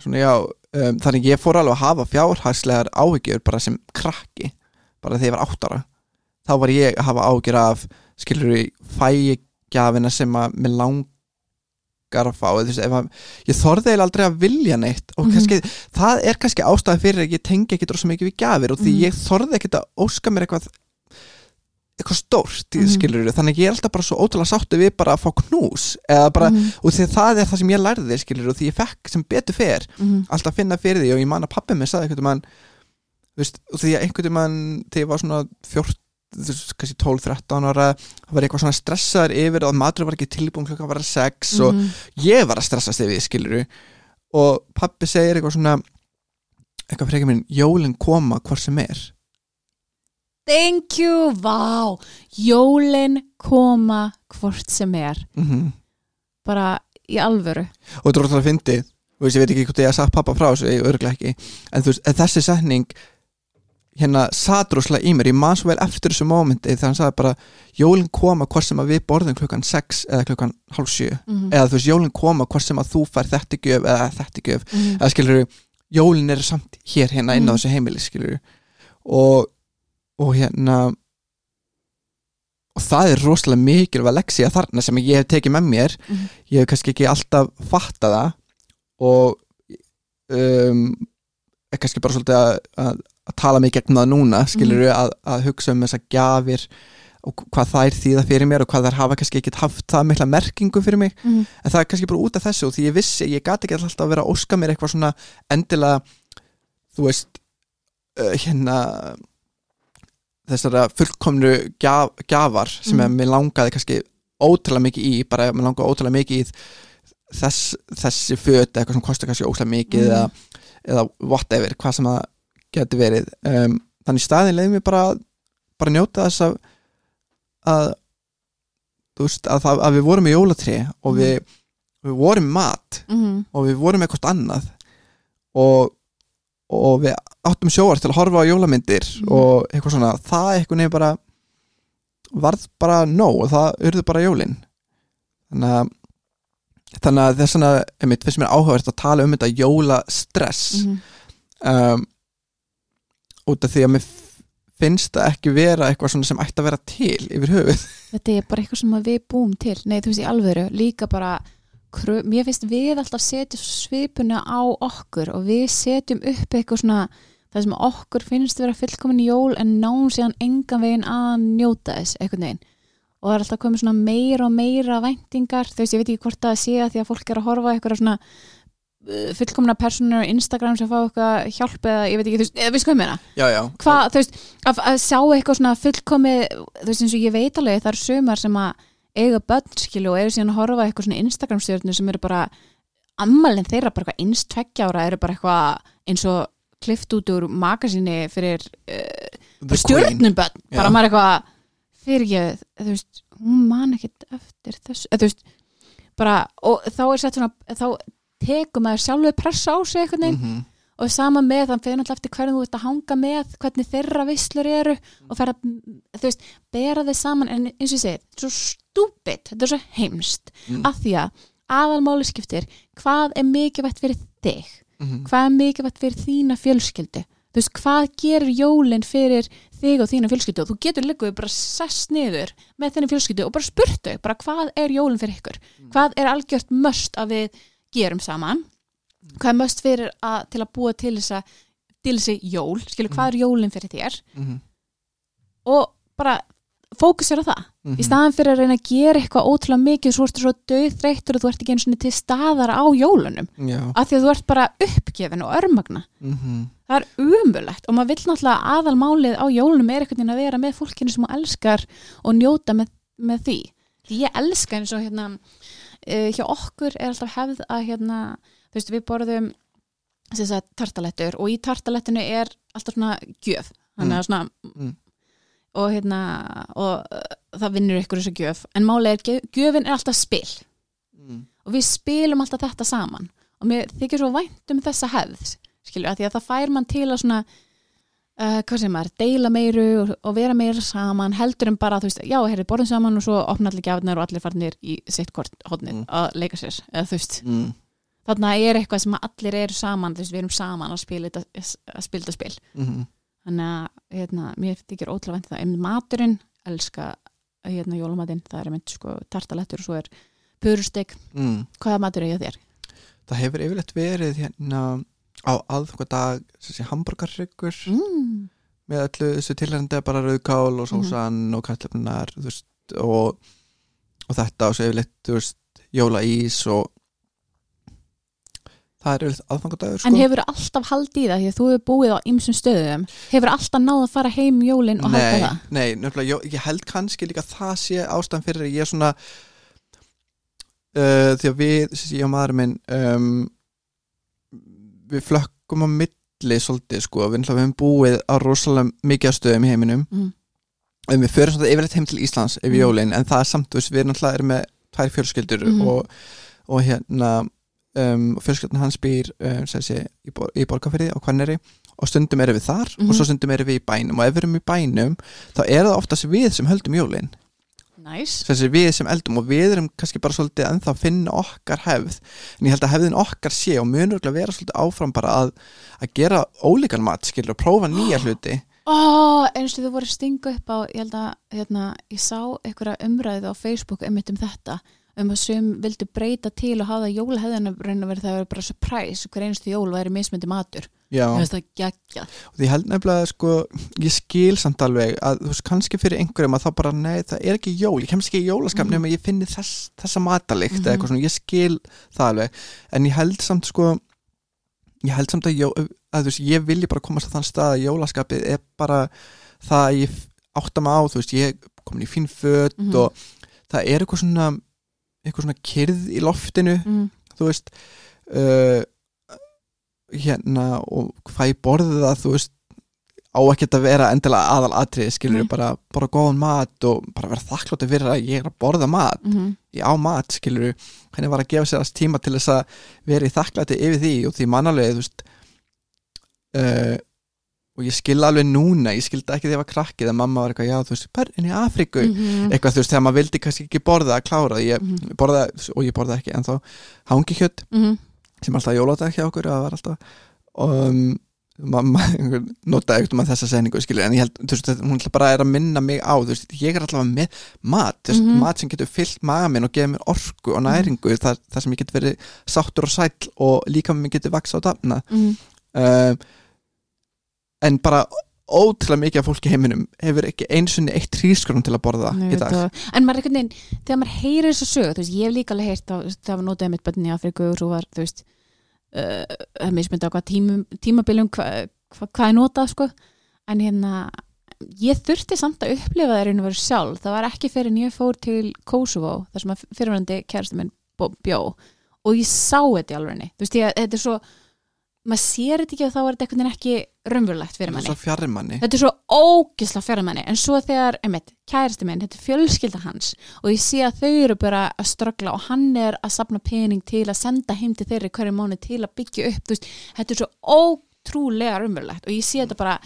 svona já, um, þannig ég fór alveg að hafa fjárhagslegar áhyggjur bara sem krakki, bara þegar ég var áttara þá var ég að hafa áhyggjur af skilur við fægjafina sem að mér langar að fá, þú veist, að ég þorði eiginlega aldrei að vilja neitt og Mhm. kannski, það er kannski ástæði fyrir að ég tengi ekki drosa mikið við gjafir og því Mhm. ég þorði ekkert að óska mér eitthvað eitthvað stórt, mm Mhm. skilur þannig að ég er alltaf bara svo ótrúlega sáttu við bara að fá knús eða bara, Mhm. og því að það er það sem ég lærði skilur og því ég fekk sem betur fer alltaf að finna fyrir því og ég man að pappi mér sagði einhvern veginn veist, og því að einhvern veginn þegar ég var svona 14 þú veist, kannski 12-13 ára þá var eitthvað svona stressaður yfir og matur var ekki tilbúin klukkan var 6 og Mhm. ég var að stressast yfir því skilur og pappi segir eitthvað svona eitthvað frekar minn, jólin koma hvort sem er. Thank you, vá. Jólin koma hvort sem er. Mm bara í alvöru. Og er þú veist, ég veit ekki hvort ég hef sagt pappa frá þessu, ég örglega ekki. En þú veist, en þessi setning hérna satt rosalega í mér ég man svo vel eftir þessu mómenti þegar hann sagði bara jólin koma hvort sem að við borðum klukkan 6 eða klukkan hálf 7 Mhm. eða þú veist, jólin koma hvort sem að þú fær þetta gjöf eða þetta gjöf Mhm. eða skilur jólin eru samt hér hérna inn á Mhm. þessu heimili skilur og, og hérna og það er rosalega mikilvæg leksía þarna sem ég hef tekið með mér Mhm. ég hef kannski ekki alltaf fattað það og um, er kannski bara svolítið að, að, að tala mig gegn það núna skilur við að, að hugsa um þessa gjafir og hvað það er þýða fyrir mér og hvað þær hafa kannski ekki haft það mikla merkingu fyrir mig Mhm. en það er kannski bara út af þessu og því ég vissi, ég gati ekki alltaf að vera að óska mér eitthvað svona endilega þú veist uh, hérna þessara fullkomnu gjaf, gjafar sem mm. mér langaði kannski ótrúlega mikið í, bara mér langaði ótrúlega mikið í þess, þessi föt eitthvað sem kostar kannski ótrúlega mikið Mhm. eða, eða whatever, hvað sem það geti verið um, þannig staðin leiði mér bara bara njóta þess að að veist, að, það, að við vorum í jólatri og við, við vorum mat Mhm. og við vorum eitthvað annað og, og við áttum sjóar til að horfa á jólamyndir Mhm. og eitthvað svona, það eitthvað nefnir bara varð bara nóg og það urðu bara jólin þannig að þannig að þess að einmitt, finnst mér áhugavert að tala um þetta jólastress Mhm. um, út af því að mér finnst það ekki vera eitthvað sem ætti að vera til yfir höfuð. Þetta er bara eitthvað sem að við búum til. Nei þú veist í alvöru, líka bara mér finnst við alltaf setja svipuna á okkur og við setjum upp eitthvað svona það sem okkur finnst vera fullkomin jól en náum síðan engan veginn að njóta þess eitthvað neginn og það er alltaf komið svona meira og meira væntingar, þú veist ég veit ekki hvort það sé að því að fólk er að horfa eitthvað svona fullkomna personur á Instagram sem fá eitthvað hjálp eða ég veit ekki, þú veist, eða við skoðum hérna já, já, hvað, þú veist, að, að sjá eitthvað svona fullkomið, þú veist eins og ég veit alveg það eru sömar sem að eiga börn skilu og eru síðan að horfa eitthvað svona Instagram stjórnir sem eru bara ammalinn þeirra bara eitthvað innst tveggja ára eru bara eitthvað eins og klift út úr magasinni fyrir uh, The Queen. stjórnum börn, bara Já. maður eitthvað fyrir ég, þú veist hún man ekkit eftir þessu eða, þú veist, bara, og þá er sett svona þá tekur maður sjálfur pressa á sig eitthvað neginn Mhm. og sama með þann fyrir náttúrulega eftir hvernig þú ert að hanga með hvernig þeirra vislur eru og fer að, þú veist, bera þið saman en eins og ég segi, svo stúpid þetta er svo heimst, Mm. af því að aðalmáli skiptir, hvað er mikilvægt fyrir þig, Mhm. hvað er mikilvægt fyrir þína fjölskyldu þú veist, hvað gerir jólin fyrir þig og þína fjölskyldu og þú getur líka bara sest niður með þenni fjölskyldu og bara spurt þau, bara hvað er jólin fyrir ykkur, hvað er algjört möst að við gerum saman. Hvað er möst fyrir að, til að búa til þessa til þessi jól, skilur hvað er jólin fyrir þér? Mhm. og bara fókusera á það. Mhm. í staðan fyrir að reyna að gera eitthvað ótrúlega mikið svo ertu svo döðþreyttur og þú ert ekki einu sinni til staðar á jólunum. Já, af því að þú ert bara uppgefin og örmagna. Mhm. það er umulegt og maður vill náttúrulega aðalmálið á jólunum er veginn að vera með fólkinu sem þú elskar og njóta með, með því. Því ég elska eins og hérna uh, hjá okkur er alltaf hefð að hérna, þú veist við borðum að tartalettur og í tartalettinu er alltaf svona gjöf. Þannig að svona Mm. og hérna og uh, það vinnur ykkur þessu gjöf. En málið er gjöf- gjöfin er alltaf spil. Mm. og við spilum alltaf þetta saman. Og mér þykir svo vænt um þessa hefð skilju, að því að það fær mann til að svona uh, hvað sem er, deila meiru og, og vera meira saman, heldur en bara þú veist, já, herri, borðum saman og svo opna allir gjafnar og allir farnir í sitt kort hodnið Mm. að leika sér, eða þú veist Mm. þarna er eitthvað sem allir eru saman þú veist, við erum saman að spila þetta að þetta spil, Mhm. þannig að hérna, mér þykir ótrúlega vænt um það, en maturinn elska, hérna, jólamatinn það er mynd, sko, tartalettur og svo er purustek, Mm. hvaða matur er ég þér? það hefur yfirleitt verið hérna á aðfangadag þessi hambúrgarryggur Mm. með öllu þessu tilhærandi bara rauðkál og sósan og kallefnar og, og þetta og svo yfirleitt þú veist, jólaís og það er yfirleitt aðfangadagur sko. En hefur alltaf haldið í það því að þú hefur búið á ymsum stöðum hefur alltaf náð að fara heim um jólin og halda það? nei, nefnilega, ég, ég held kannski líka að það sé ástæðan fyrir ég er svona uh, því að við, ég og maður minn um, við flökkum á milli svolítið sko, við, hefum búið á rosalega mikið stöðum í heiminum Mm. en við förum svona yfirleitt heim til Íslands yfir Mm. jólin, en það er samt, við erum með tvær fjölskyldur Mhm. og, og hérna um, fjölskyldun hans býr um, sé, í, bor, í borgarfyrði á Hvanneri og stundum erum við þar Mhm. og svo stundum erum við í bænum og ef við erum í bænum þá er það oftast við sem höldum jólin Næs. þessi við sem eldum og við erum kannski bara svolítið ennþá að finna okkar hefð. En ég held að hefðin okkar sé og munur örugglega vera svolítið áfram bara að, að gera ólíkan mat skilur og prófa nýja hluti. Ó, eins og þú voru að stinga upp á ég held að, hérna, ég sá einhverja umræðu á Facebook um þetta um að sum vildu breyta til og hafa að vera það að vera bara surprise hver einstu jól væri mismyndi matur það geggja og því held nefnilega sko, ég skil samt alveg að þú veist, kannski fyrir einhverjum að þá bara nei, það er ekki jól, ég kemst ekki í jólaskap Mhm. nema ég finni þess, þessa matalikt Mhm. eða eitthvað svona, ég skil það alveg en ég held samt sko ég held samt að, að þú veist, ég vilji bara komast á þann stað að jólaskapið er bara það að ég átta mig á, þú veist, ég komin í fín föt Mhm. og það er eitthvað svona eitthvað svona kyrð í loftinu mm. þú veist uh, hérna og hvað ég borði það þú veist á ekkert að vera endilega aðal atrið skilur Nei. bara, bara góðan mat og bara vera þakkláttu fyrir að ég er að borða mat Mm ég á mat skilur henni var að gefa sér þess tíma til þess að vera í þakklæti yfir því og því mannalega þú veist uh, og ég skil alveg núna ég skildi ekki því að ég var krakkið að mamma var eitthvað já þú veist, börnin í Afríku -hmm. eitthvað þú veist þegar maður vildi kannski ekki borða að klára ég Mhm. borða og ég borða ekki en þá hangi kjött -hmm. Sem alltaf jóladag hjá okkur það var alltaf um, mamma einhver notaði ekkert um að þessa segningu skilur, en ég held, þú veist, hún bara er að minna mig á, þú veist, ég er alltaf með mat, þú veist, Mhm. mat sem getur fyllt maga minn og gefið mér orku og næringu þar, þar sem ég getur verið sáttur og sæll og líka mér getur vaksa og dafna. Mm um, en bara ótrúlega mikið af fólki heiminum hefur ekki einsunni eitt trískrón til að borða Nei, í dag. þetta- en maður einhvern veginn, þegar maður heyrir þessu sög veist, ég hef líka alveg heyrt veist, það var notaði mitt bönni í Afriku og svo var, þú veist uh, mismyndi á hvað tímabiljum hvað hva, hva er notað, sko. En hérna, ég þurfti samt að upplifa það einu verið sjálf, það var ekki fyrir en ég fór til Kosovo þar sem að fyrirvændi kærastu minn bjó og ég sá þetta í ég, þetta er svo maður sér þetta ekki og þá er þetta einhvern veginn ekki raunverulegt fyrir manni svo fjarrir manni. Þetta er svo ógisla fjármanni en svo þegar, einmitt, kærasti minn þetta er fjölskylda hans og ég sé að þau eru bara að ströggla og hann er að sapna pening til að senda heim til þeirri hverju mánu til að byggja upp, þú veist, þetta er svo ótrúlega raunverulegt og ég sé þetta bara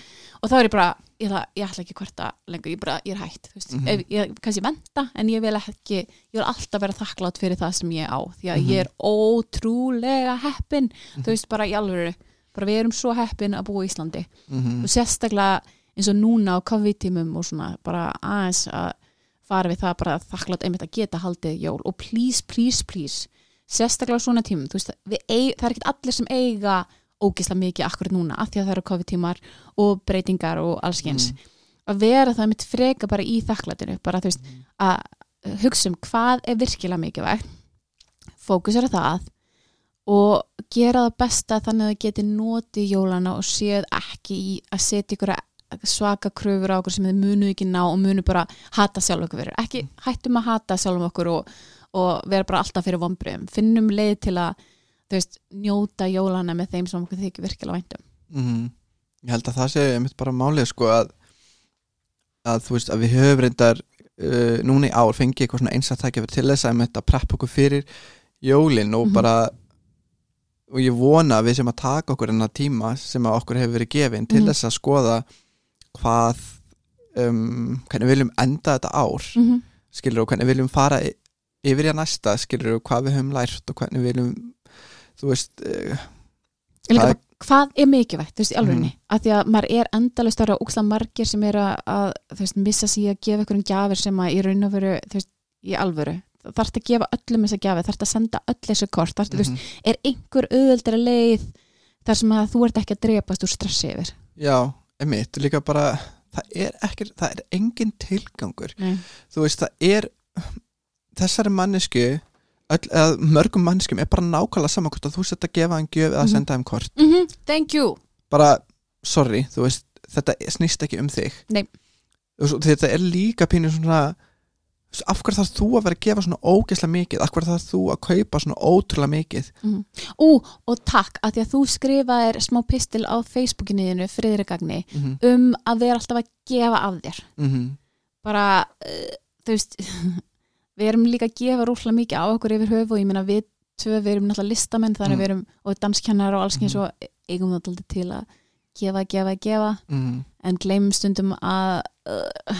og þá er ég bara, ég, ætla, ég ætla ekki hverta lengur, ég, bara, ég er veist, Mhm. ef, ég kannski venda en ég vil ekki, ég vil alltaf vera þakklátt fyrir það sem ég á, því að ég er ótrúlega heppin þú veist, bara í alvöru, bara við erum svo heppin að búa í Íslandi. Mm og sérstaklega eins og núna á COVID-tímum og svona bara aðeins að fara við það bara þakklátt einmitt að geta haldið jól. Og please, please, please sérstaklega á svona tímum, þú veist við eig, það er ekkert allir sem eiga ógisla mikið akkurat núna, af því að það eru COVID-tímar og breytingar og allskyns að vera það mitt freka bara í þakklætinu bara þú veist, að hugsa um hvað er virkilega mikilvægt fókusera það og gera það besta þannig að það geti notið jólana og séð ekki í að setja ykkur svaka kröfur á okkur sem þið munu ekki ná og munu bara hata sjálf okkur fyrir. Ekki hættum að hata sjálf okkur og, og vera bara alltaf fyrir vombriðum finnum leið til að veist, njóta jólana með þeim sem okkur þykir virkilega væntum mm ég held að það sé einmitt bara málið sko að, að þú veist að við höfum reyndar uh, núna í ár fengið eitthvað svona einsatækja til þess að einmitt að preppa okkur fyrir jólin og Mhm. bara og ég vona að við sem að taka okkur enna tíma sem að okkur hefur verið gefin til Mhm. þess að skoða hvað um, hvernig við viljum enda þetta ár mm -hmm. skilur og hvernig við viljum fara yfir í að næsta skilur og hvað við höfum lært og hvernig við viljum þú veist uh, Líka hvað er mikilvægt, þú veist, í alvegni Mhm. af því að maður er endalist ára úksla margir sem er að, að þú veist, missa sig að gefa ykkur um gjafir sem að í raun og veru, þú veist, í alvöru þarf að gefa öllum þessa gjafir, þarf að senda öll þessu kort, þarf, mm mhm. þú veist, er einhver auðveldara leið þar sem að þú ert ekki að drepast úr stressi yfir Já, einmitt, líka bara það er ekki, það er engin tilgangur Nei. þú veist, það er þessari mannesku öll, mörgum manneskum er bara nákvæmlega saman hvort að þú sett að gefa hann gjöf eða Mhm. senda hann kort mm -hmm. Thank you bara, sorry, þú veist þetta snýst ekki um þig Nei. Þetta er líka pínur svona af hverju þarf þú að vera að gefa svona ógeðslega mikið, af hverju þarf þú að kaupa svona ótrúlega mikið mm. Ú, og takk, að því að þú skrifaðir smá pistil á Facebookinu friðrigagni mm -hmm. um að vera alltaf að gefa af þér Mm bara, uh, þú veist við erum líka að gefa rúslega mikið á okkur yfir höfu og ég meina við tvö, við erum náttúrulega listamenn þannig Mm. við erum, og danskennar og alls mm. Mhm. og eigum það alltaf til að gefa, gefa, gefa -hmm. en gleymum stundum að uh,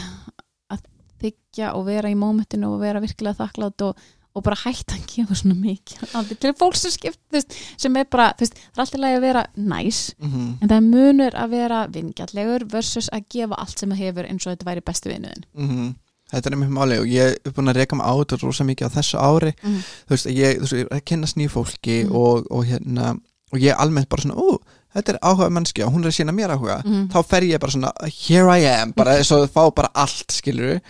að þykja og vera í mómentinu og vera virkilega þakklátt og, og bara hætta að gefa svona mikið til fólk sem skipt sem er bara, þú veist, það er alltaf lægi að vera næs mhm, en það er munur að vera vingjallegur versus að gefa allt sem það hefur eins og þetta væri bestu vinuðin mhm Þetta er einmitt máli og ég er búin að reyka mig á þetta rosa mikið á þessu ári Mhm. þú veist, ég, þú veist, ég er að kynna snýð fólki Mhm. og, og hérna og ég er almennt bara svona, ó, þetta er áhuga mannski og hún er að sína mér áhuga Mhm. þá fer ég bara svona, here I am bara eins og fá bara allt, skilur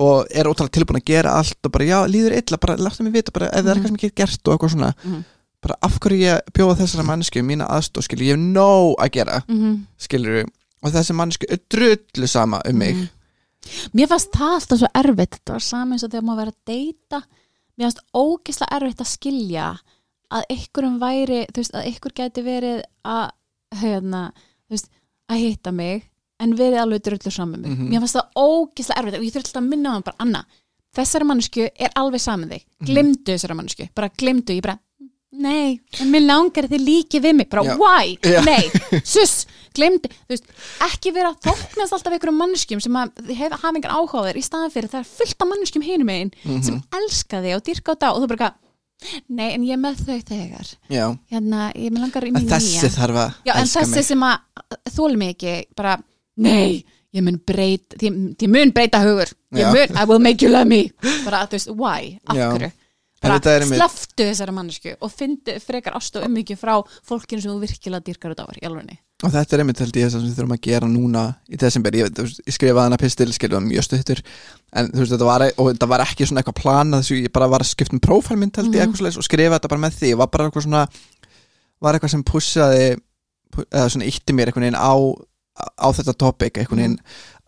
og er ótrúlega tilbúin að gera allt og bara, já, líður illa, bara láttu mig vita bara ef það er Mhm. eitthvað sem ég get gert og eitthvað svona Mhm. bara af hverju ég bjóða þessara mannsku mína aðstóð, skilur, ég hef nóg að gera mm skilur, og þessi mannsku er drullu sama um mig Mhm. Mér fannst það alltaf svo erfitt. Þetta var saman eins og þegar maður verið að deyta. Mér fannst ógislega erfitt að skilja að ykkurum væri þú veist, að ykkur gæti verið að hérna, þú veist, að hitta mig en verið alveg drullu saman mig. Mhm. mér fannst það ógislega erfitt og ég þurfti alltaf að minna á hann bara, Anna, þessari mannsku er alveg saman þig, glimdu þessari mannsku bara glimdu, ég bara nei, en mér langar þið líki við mig. Bara, Já. why, Já. nei, sus glemdi, þú veist, ekki vera þóknast alltaf einhverjum manneskjum sem hef, hafa engan áhuga á þér í staðan fyrir það er fullt af manneskjum hinum megin Mhm. sem elska þig og dyrka á dag og þú bara, nei, en ég er með þau þegar. Hérna, ég með langar í en mín þessi nýja þarf að já, elska þessi mig. sem að þóli mig ekki, bara, nei ég mun breyta, ég, mun breyta hugur. Ég Já. mun, I will make you love me. Bara, þú veist, why, af Já. hverju? En bara þetta er einmitt- sleftu þessari mannesku og fyndu frekar ást og ummyggju frá fólkinu sem þú virkilega dyrkar út á alveg og þetta er einmitt held ég það sem við þurfum að gera núna í desember, ég, ég skrifaði hana pistil skiljaði mjög stuttur. En þú veist þetta var, og þetta var ekki svona eitthvað planað þessu ég bara var að skipta um prófælmynd held ég Mhm. eitthvað svoleiðis og skrifa þetta bara með því. Var bara eitthvað svona var eitthvað sem pussaði pu- eða svona ítti mér einhvern veginn á á þetta topic einhvern veginn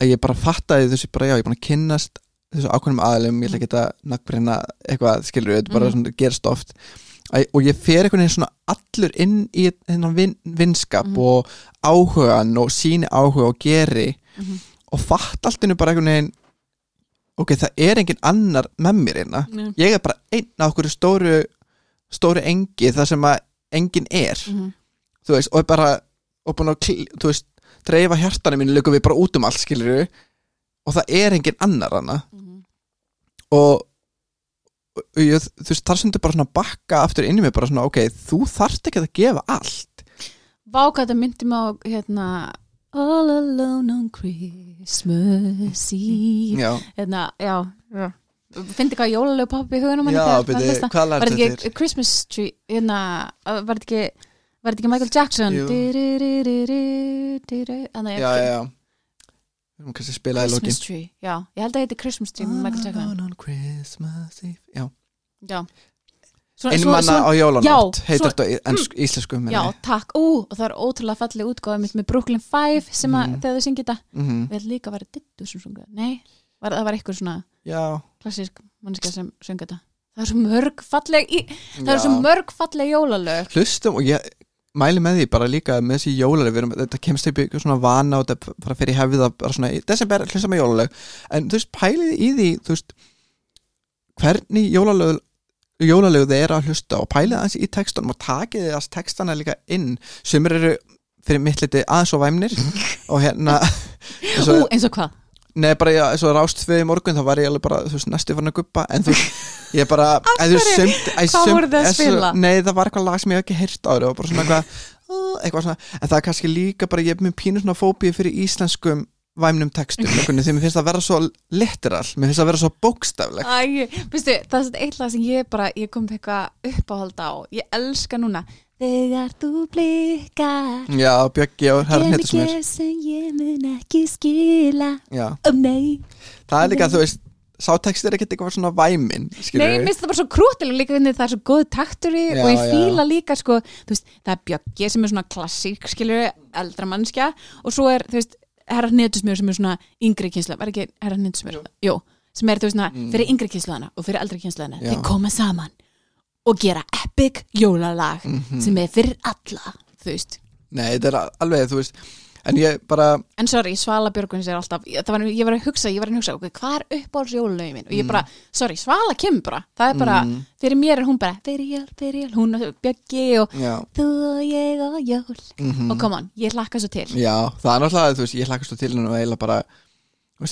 að ég bara fattaði þessu bara já, ég er búin að kynnast þessu ákveðnum aðlum, ég ætla að nakkbreyna eitthvað skilur, þetta bara Mhm. svona gerst oft. að, og ég fer einhvern veginn svona allur inn í þennan vin, vinskap Mhm. og áhugan og síni áhuga og geri Mhm. og fatt allt innu bara einhvern veginn ok, það er engin annar með mér einna Nei. ég er bara einn á okkur stóru stóru engi þar sem að engin er Mhm. þú veist, og er bara og búin að, þú veist, dreifa hjartanum mínu lögum við bara út um allt, skilur og það er engin annar hana Mhm. og ég, þú veist, þar sem þú bara svona bakka aftur inn í mig, bara svona, ok, þú þarft ekki að gefa allt. Vá hvað þetta myndi mig á hérna All alone on Christmas Eve. Já, hérna, já, já. Fyndi hvað jólalegu pappi í hugunum hvað lærði þetta ekki Christmas tree hérna, uh, var þetta ekki ekki Michael Jackson. Þannig að lokin Christmas tree, já, ég held að þetta er Christmas tree með Michael Jackson. Christmas Eve. Já, Já. Svona- einmanna svona- á jólanótt Já, heitir þetta í ensk, íslensku Já, takk, ú, og það er ótrúlega falleg útgáð með Brooklyn Five sem að Mhm. þegar þau syngja þetta, Mhm. við líka vera dittu sem sunga, nei, var, það var eitthvað svona klassísk mannskja sem sunga þetta. Það er svo mörg falleg í, það er svo mörg falleg jólalög. Hlustum og ég mæli með því bara líka með þessi jólalög, erum, þetta kemst upp í svona vana og þetta bara fyrir hefið að bara svona, í desember hlusta með jólalög en þú veist, pælið í því þú veist, hvernig jólalög jólalög þið eru að hlusta og pælið aðeins í textunum og takið þið að textana líka inn sumir eru fyrir mitt liti aðeins og væmnir og hérna Ú, eins og hvað? Neða bara já, eins og rást tvið í morgun þá var ég alveg bara, þú veist, næstu farin að guppa en þú ég bara Hvað voruð þið að spila? Nei, það var eitthvað lag sem ég hef ekki heyrt áður og bara svona eitthvað, eitthvað svona en það er kannski líka bara, ég er með pínu svona fóbíu fyrir íslenskum væmnum textum því mér finnst það að vera svo literal mér finnst það að vera svo bókstafleg Æ, veistu, það er svona eitt lag sem ég bara ég kom með eitthvað uppáhald á ég elska núna Þegar þú blikkar Já, Bjöggi og herra Gerði hnettismjör gerð sem ég mun ekki skila. Já, Ó nei. Það er líka, þú veist sá text er ekkert eitthvað svona væmin Nei, skilur mér finnst það bara svo krútilega líka hvernig það er svo góð taktur í Já, og ég já. fíla líka sko, þú veist, það er Bjöggi sem er svona klassík skilur, eldra mannskja og svo er, þú veist, herra hnettusmjör sem er svona yngri kynsla, var ekki herra hnettusmjör Jú, sem er, þú veist, svona, Mm. fyrir yngri kynsluðana og fyrir eldri kynsluðana, Já. þeir koma saman og gera epic jólalag Mhm. sem er fyrir alla, þú veist. Nei, þetta er alveg, þú veist En ég bara, En sorry, Svala Björguns er alltaf það var, ég var að hugsa, ég var að hugsa okay, hvað er uppáhalds jólulögin mín og ég bara, sorry, Svala kemur bara það er bara, Mm. fyrir mér er hún bara fyrir jól, fyrir jól, hún og Björgi og já. Þú og ég og jól. Mm og come on, ég hlakka svo til. Já, það er náttúrulega, þú veist, ég hlakkast til hennu og eiginlega bara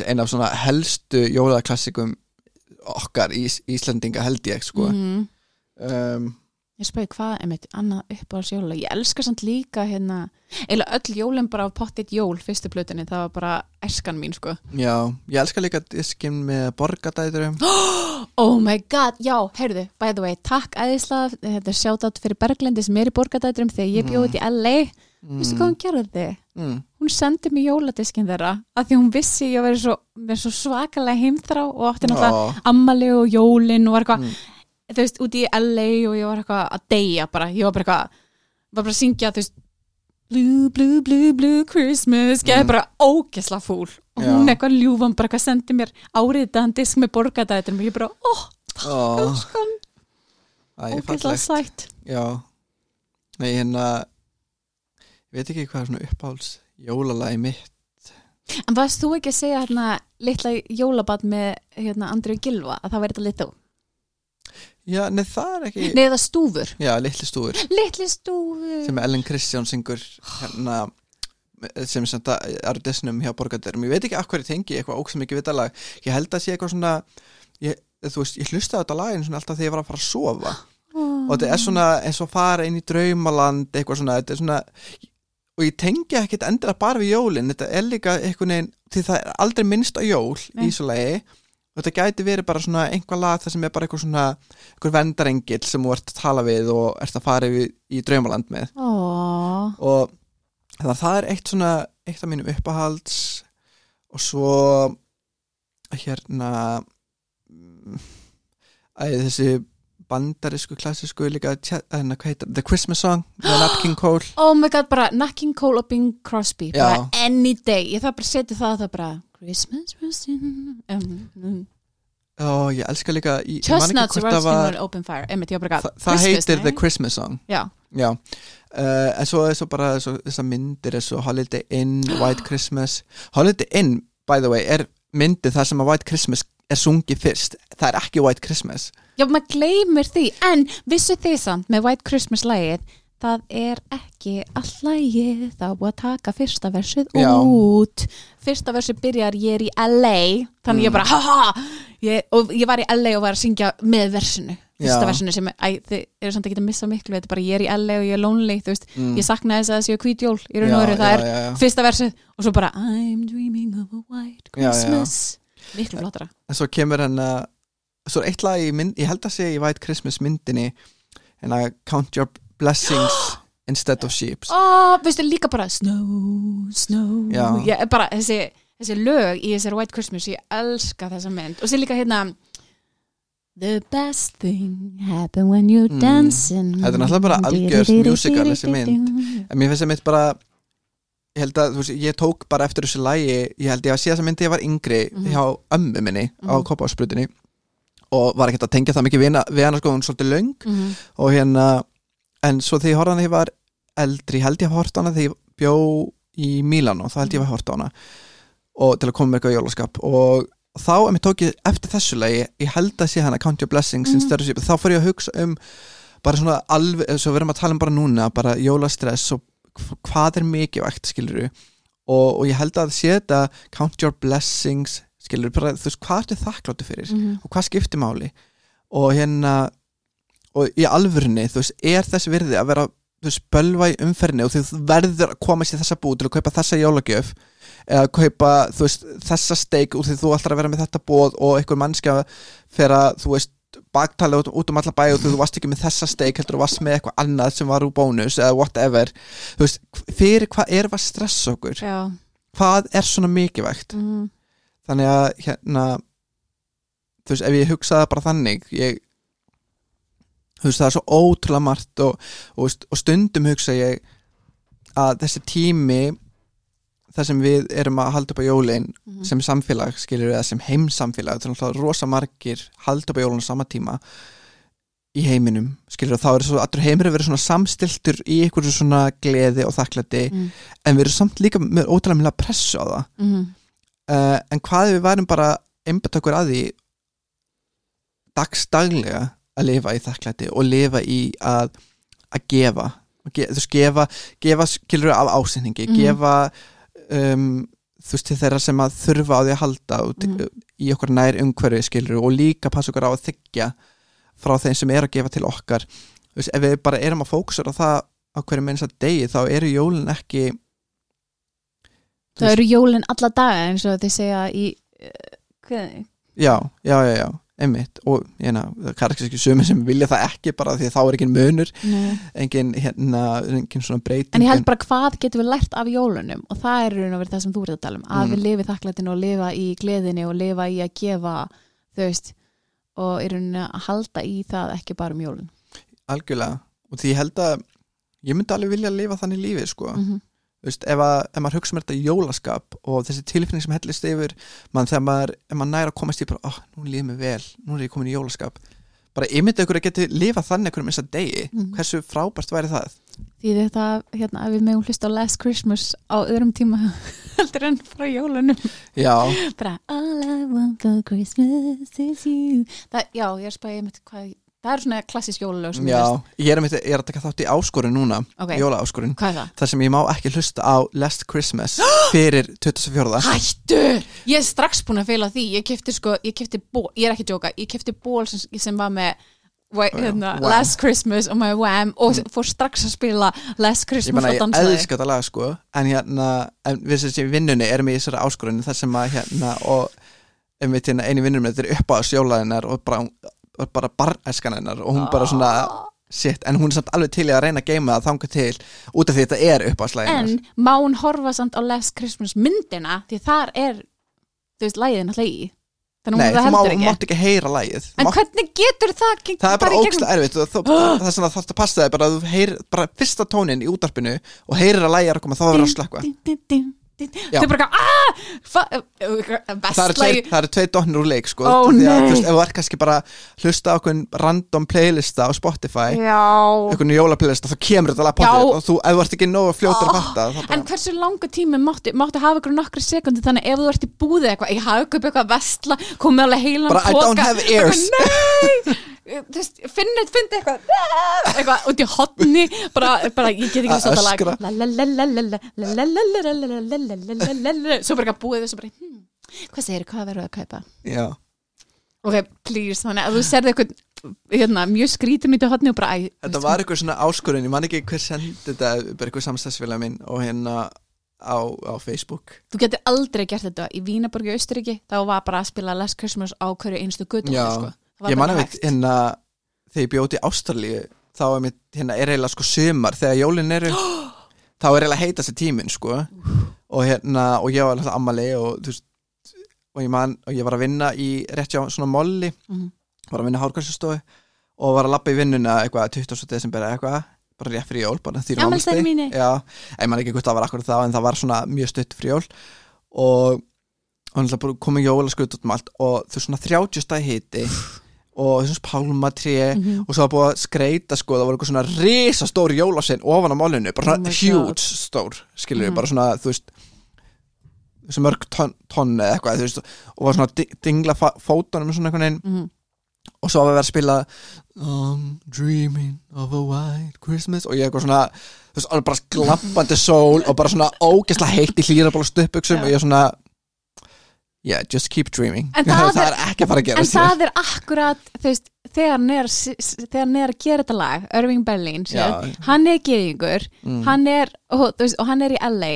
eina af svona helstu jólaklassikum okkar ís, Íslendinga held ég sko. Mhm. Um, Ég spöði hvað, einmitt, annað uppáhaldsjóla? Ég elska samt líka hérna eða öll jólin bara af pottit jól fyrstu plötunni, það var bara eskan mín sko. Já, ég elska líka diskin með borgadæturum Oh my god, já, heyrðu, by the way takk æðislega, þetta er sjátátt fyrir Berglendi sem er í borgadætrum þegar ég bjóði í LA Vistu hvað hún gerði? mm. Hún sendi mér jóladiskin þeirra af því hún vissi ég verið svo, verið svo svakalega heimþrá og átti náttúrulega Ó, ammali og jólin og var eitthvað Mm. Þú veist, úti í LA og ég var eitthvað að deyja bara, ég var bara eitthvað var bara að syngja, þú veist Blue, blue, blue, blue Christmas. Geði Mm. bara ógesla fúl. Og hún eitthvað ljúfan, bara eitthvað sendi mér áriðaðan disk með borgadættum og ég bara, óh, elskan. Æ, ógesla sætt. Já. Nei, hérna ég veit ekki hvað er svona uppáhalds jólalagi mitt. En varst þú ekki að segja hérna litla jólabad með hérna Andrið Gilva að það verið þetta litlu? Já, nei, það er ekki Nei, það stúfur. Já, litli stúður Litli stúfur. Sem Ellen Kristján syngur hérna sem sem það er disnum hjá borgarderum. Ég veit ekki af hverju tengi eitthvað óksum ekki vitalag ég held að sé eitthvað svona ég, þú veist, ég hlusta á þetta lagin svona alltaf þegar ég var að fara að sofa. Og þetta er svona eins og fara inn í draumaland eitthvað svona, þetta er svona og ég tengi ekkert endilega bara við jólin. Þetta er líka eitthvað neginn því það er aldrei minnst á jól Nei. í svo lagi þetta gæti verið bara svona einhvað lag það sem er bara eitthvað svona eitthvað vendarengill sem þú ert að tala við og ert að fara í, í draumaland með. Ó, og þannig að það er eitt svona eitt af mínum uppahalds og svo hérna mm, æ, þessi bandarísku klassísku líka hérna, hvað heitir, The Christmas Song með Nat King Cole. Oh my god, bara Nat King Cole og Bing Crosby Já. bara any day, ég þarf bara að setja það það bara Christmas was in um, um. og ég elska líka ég, ég Chestnuts það roasting var on open fire. Einmitt, ég bara það, það heitir nei? The Christmas Song. Já, já. Uh, en svo er svo bara svo, þessar myndir er svo Holiday Inn, White Christmas. Holiday Inn, by the way, er myndið þar sem að White Christmas er sungið fyrst. Það er ekki White Christmas. Já, maður gleymir því. En vissu þið samt með White Christmas lægið Það er ekki all lægið Það er búið að taka fyrsta versið Já. út. Fyrsta versið byrjar ég er í LA Þannig ég Mm. bara haha ég, Og ég var í LA og var að syngja með versinu. Fyrsta Já. versinu sem æ, Þið eru samt ekki að missa miklu. Þetta er bara ég er í LA og ég er lonely Þú veist, mm. ég sakna þess að það séu hvít jól Í raun og veru, það er fyrsta versið Og svo bara I'm dreaming of a white. Christmas Miklu flottara. en svo kemur hann að svo er eitt lag í mynd, ég held að segja í White Christmas myndinni. En að count your blessings instead of sheep Ó, veistu líka bara Snow, snow ég, bara þessi, þessi lög í þessari White Christmas ég elska þessa mynd og sér líka hérna The best thing happen when you're Mm. dancing Þetta er náttúrulega bara algjört musical, þessi mynd. en mér finnst það mitt bara ég held að, þú veist, ég tók bara eftir þessu lagi, ég held ég að sé þessa myndi ég var yngri Mhm. hjá ömmu minni á Mhm. Kópásbrutinni og var ekkert að tengja það mikið við hana, við hana sko, hún er svolítið löng Mhm. og hérna en svo þegar ég horfði hana þegar ég var eldri, ég held ég að horta hana þegar ég bjó í Mílan og þá held ég að horta hana og til að koma með eitthvað jólaskap og þá ef mér tók ég eftir þessu lagi ég held að sé hana Count Your Blessings Mhm. mm. þá fór ég að hugsa um bara svona alveg, svo við erum að tala um bara núna bara jólastress og hv- hvað er mikilvægt skilur og, og ég held að sé þetta Count Your Blessings skilur bara, þú veist, hvað ertu þakkláttu fyrir Mhm. og hvað skiptir máli og hérna og í alvörunni, þú veist, er þess virði að vera, þú veist, bölva í umferðinni og þú verður að koma sér þessa búð til að kaupa þessa jólagjöf eða kaupa, þú veist, þessa steik og því þú ætlar að vera með þetta bóð og einhver mannskja fyrir að, þú veist baktala út, út um alla bæ og þú varst ekki með þessa steik heldur þú varst með eitthvað annað sem var úr bónus eða whatever, þú veist fyrir hvað er að stressa okkur? Já. Hvað er svona mikilvægt? Mhm. þannig að hérna þú veist, ef ég hugsaði bara þannig ég þú veist, það er svo ótrúlega margt og, og, og stundum hugsa ég að þessi tími þar sem við erum að halda upp á jólin Mhm. sem samfélag, skilur eða sem heimsamfélag, það er náttúrulega rosa margir halda upp á jólun á sama tíma í heiminum, skilur þá er svo allur heimur að vera svona samstiltur í einhverju svona gleði og þakklæti Mhm. en við erum samt líka með ótrúlega mjög pressu á það Mhm. uh, en hvað við værum bara einbætt okkur að því dagstaglega að lifa í þakklæti og lifa í að að gefa, ge, þú veist, gefa gefa skilur af ásendingi, Mhm. gefa um, þú veist til þeirra sem að þurfa á því að halda og, Mhm. í okkur nær umhverfi skilur og líka passa okkur á að þykja frá þeim sem er að gefa til okkar þú veist, ef við bara erum að fókusur á það á hverju minnst að degi þá eru jólin ekki það eru jólin alla daga eins og þið segja í uh, hvað, já, já, já, já, einmitt og hérna, það er ekki sömur sem vilja það ekki bara því að þá er ekki munur Nei. engin, hérna, engin svona breyting en ég held bara hvað getum við lært af jólunum og það er raun og verið það sem þú verður að tala um að Mm. við lifi þakklætinu og lifa í gleðinu og lifa í að gefa þau veist og í rauninni að halda í það ekki bara um jólun algjörlega og því ég held að ég myndi alveg vilja lifa þannig lífi sko mm -hmm. Veist, ef, að, ef maður hugsa mér þetta jólaskap og þessi tilfinning sem hellist yfir mann þegar maður, maður næra að komast í bara, oh, nú líður mér vel, nú er ég komin í jólaskap. Bara ymmyndið ykkur að geti lifa þannig ykkur um þess að degi, Mhm. hversu frábært væri það? Því þetta hérna, að við megum hlusta á Last Christmas á öðrum tíma heldur en frá jólunum. Já, bara All I want for Christmas is you. Það, já, ég er spæðið með hvað það er svona klassísk ég já ég er, ég er að taka þátt í áskorun núna Ok. jólaáskorun, hvað er það? þar sem ég má ekki hlusta á Last Christmas fyrir 24. Hættu! Ég er strax búin að feila því ég kefti sko, ég kefti ból, ég er ekki að djóka ég kefti ból sem, sem var með Wha- hérna. Last Christmas og með Wham og fór strax að spila Last ég Christmas menna og ég dansaði elska þetta lag sko en hérna, en við sem sé í vinnunni erum í þessari áskorunni þar sem að hérna og einmitt hérna eini vinnur með þetta er upp á sjólaðinnar og bara, og bara barneskan hennar og hún bara svona shit, en hún er samt alveg til í að reyna að geima það þanga til út af því þetta er upp á slæðinnar En má hún horfa samt á Last Christmas myndina? Því þar er þú veist, lægið náttúrulega í. Þannig Nei, það þú má, ekki. mátt ekki heyra lagið. Þú En mátt, hvernig getur það geng- það er bara ógstlega erfitt það er svona það passa þig bara að þú heyrir bara fyrsta tónin í útarpinu og heyrir að lagið er að koma þá verður að slökka Þau bara það eru Vestlægi tveir, það eru tveir dotnir úr leik sko, Ó, því að þú veist, ef þú ert kannski bara hlusta á okkur random playlista á Spotify Já. einhvern jólaplaylista, þá kemur þetta lag Já. potið og þú, ef þú ert ekki nógu fljótur að Oh, fatta bara, En hversu langa tími máttu, máttu hafa ykkur nokkru sekundi þannig ef þú ert í búði eitthvað, ég hafa ykkur eitthvað vestla, komið alveg heilan Bara, I don't have ears. Nei, finnið, finnið eitthvað eitthvað út í hotni bara, bara ég get ekki Að að öskra. lag svo bara eitthvað búið þessu bara, hmm, hvað segir, hvað verður að kaupa já, ok, please, þannig að þú serði eitthvað hérna, mjög skrítum í þetta hotni og bara, æ, þetta var eitthvað svona áskorun ég man ekki hver sendi þetta bara eitthvað samstagsfélag minn og hérna á, á Facebook þú getur aldrei gert þetta í Vínaborg í Austuríki þá var bara að spila Last Christmas á hverju einstu gutt Já. sko. Ég man bara að hægt. hérna þegar ég bjóti Ástralíu þá er mitt, hérna er eiginlega sko sumar þegar jólin eru þá er eiginlega heita sér tíminn sko og hérna, og ég var alltaf ammali og þú veist og ég man, og ég var að vinna í rétt hjá svona molli, Mhm. var að vinna hárkvæmstofu og var að lappa í vinnuna eitthvað 20. desember eitthvað bara rétt fyrir jól, bara Afmælisdaginn mínu. já, ég man ekki hvort það var akkur þá en það var svona mjög stutt fyrir jól og og komið jólaskutt út um allt og þú svona 30 stæð hiti og þessum pálmatré Mhm. og svo var búið að skreita sko það voru eitthvað svona risa stór jólasinn ofan á málinu, bara Oh svona my huge stór, skilur við, Mhm. bara svona þú veist þessu mörg tonn, tonn eða eitthvað þú veist, og var svona di- dingla fótunum svona einhvern veginn Mhm. og svo var við að spila I'm dreaming of a white Christmas og ég eitthvað svona þú veist, alveg bara glampandi sól og bara svona ógeðslega heitt í hlýraból og stuppuksum Já. og ég svona yeah, just keep dreaming. En það það er- er ekki að fara að en gera það er akkurat veist, þegar hann er, hann að gera þetta lag Irving Berlin, sér, hann er geðingur Mm. hann er, og, veist, og hann er í LA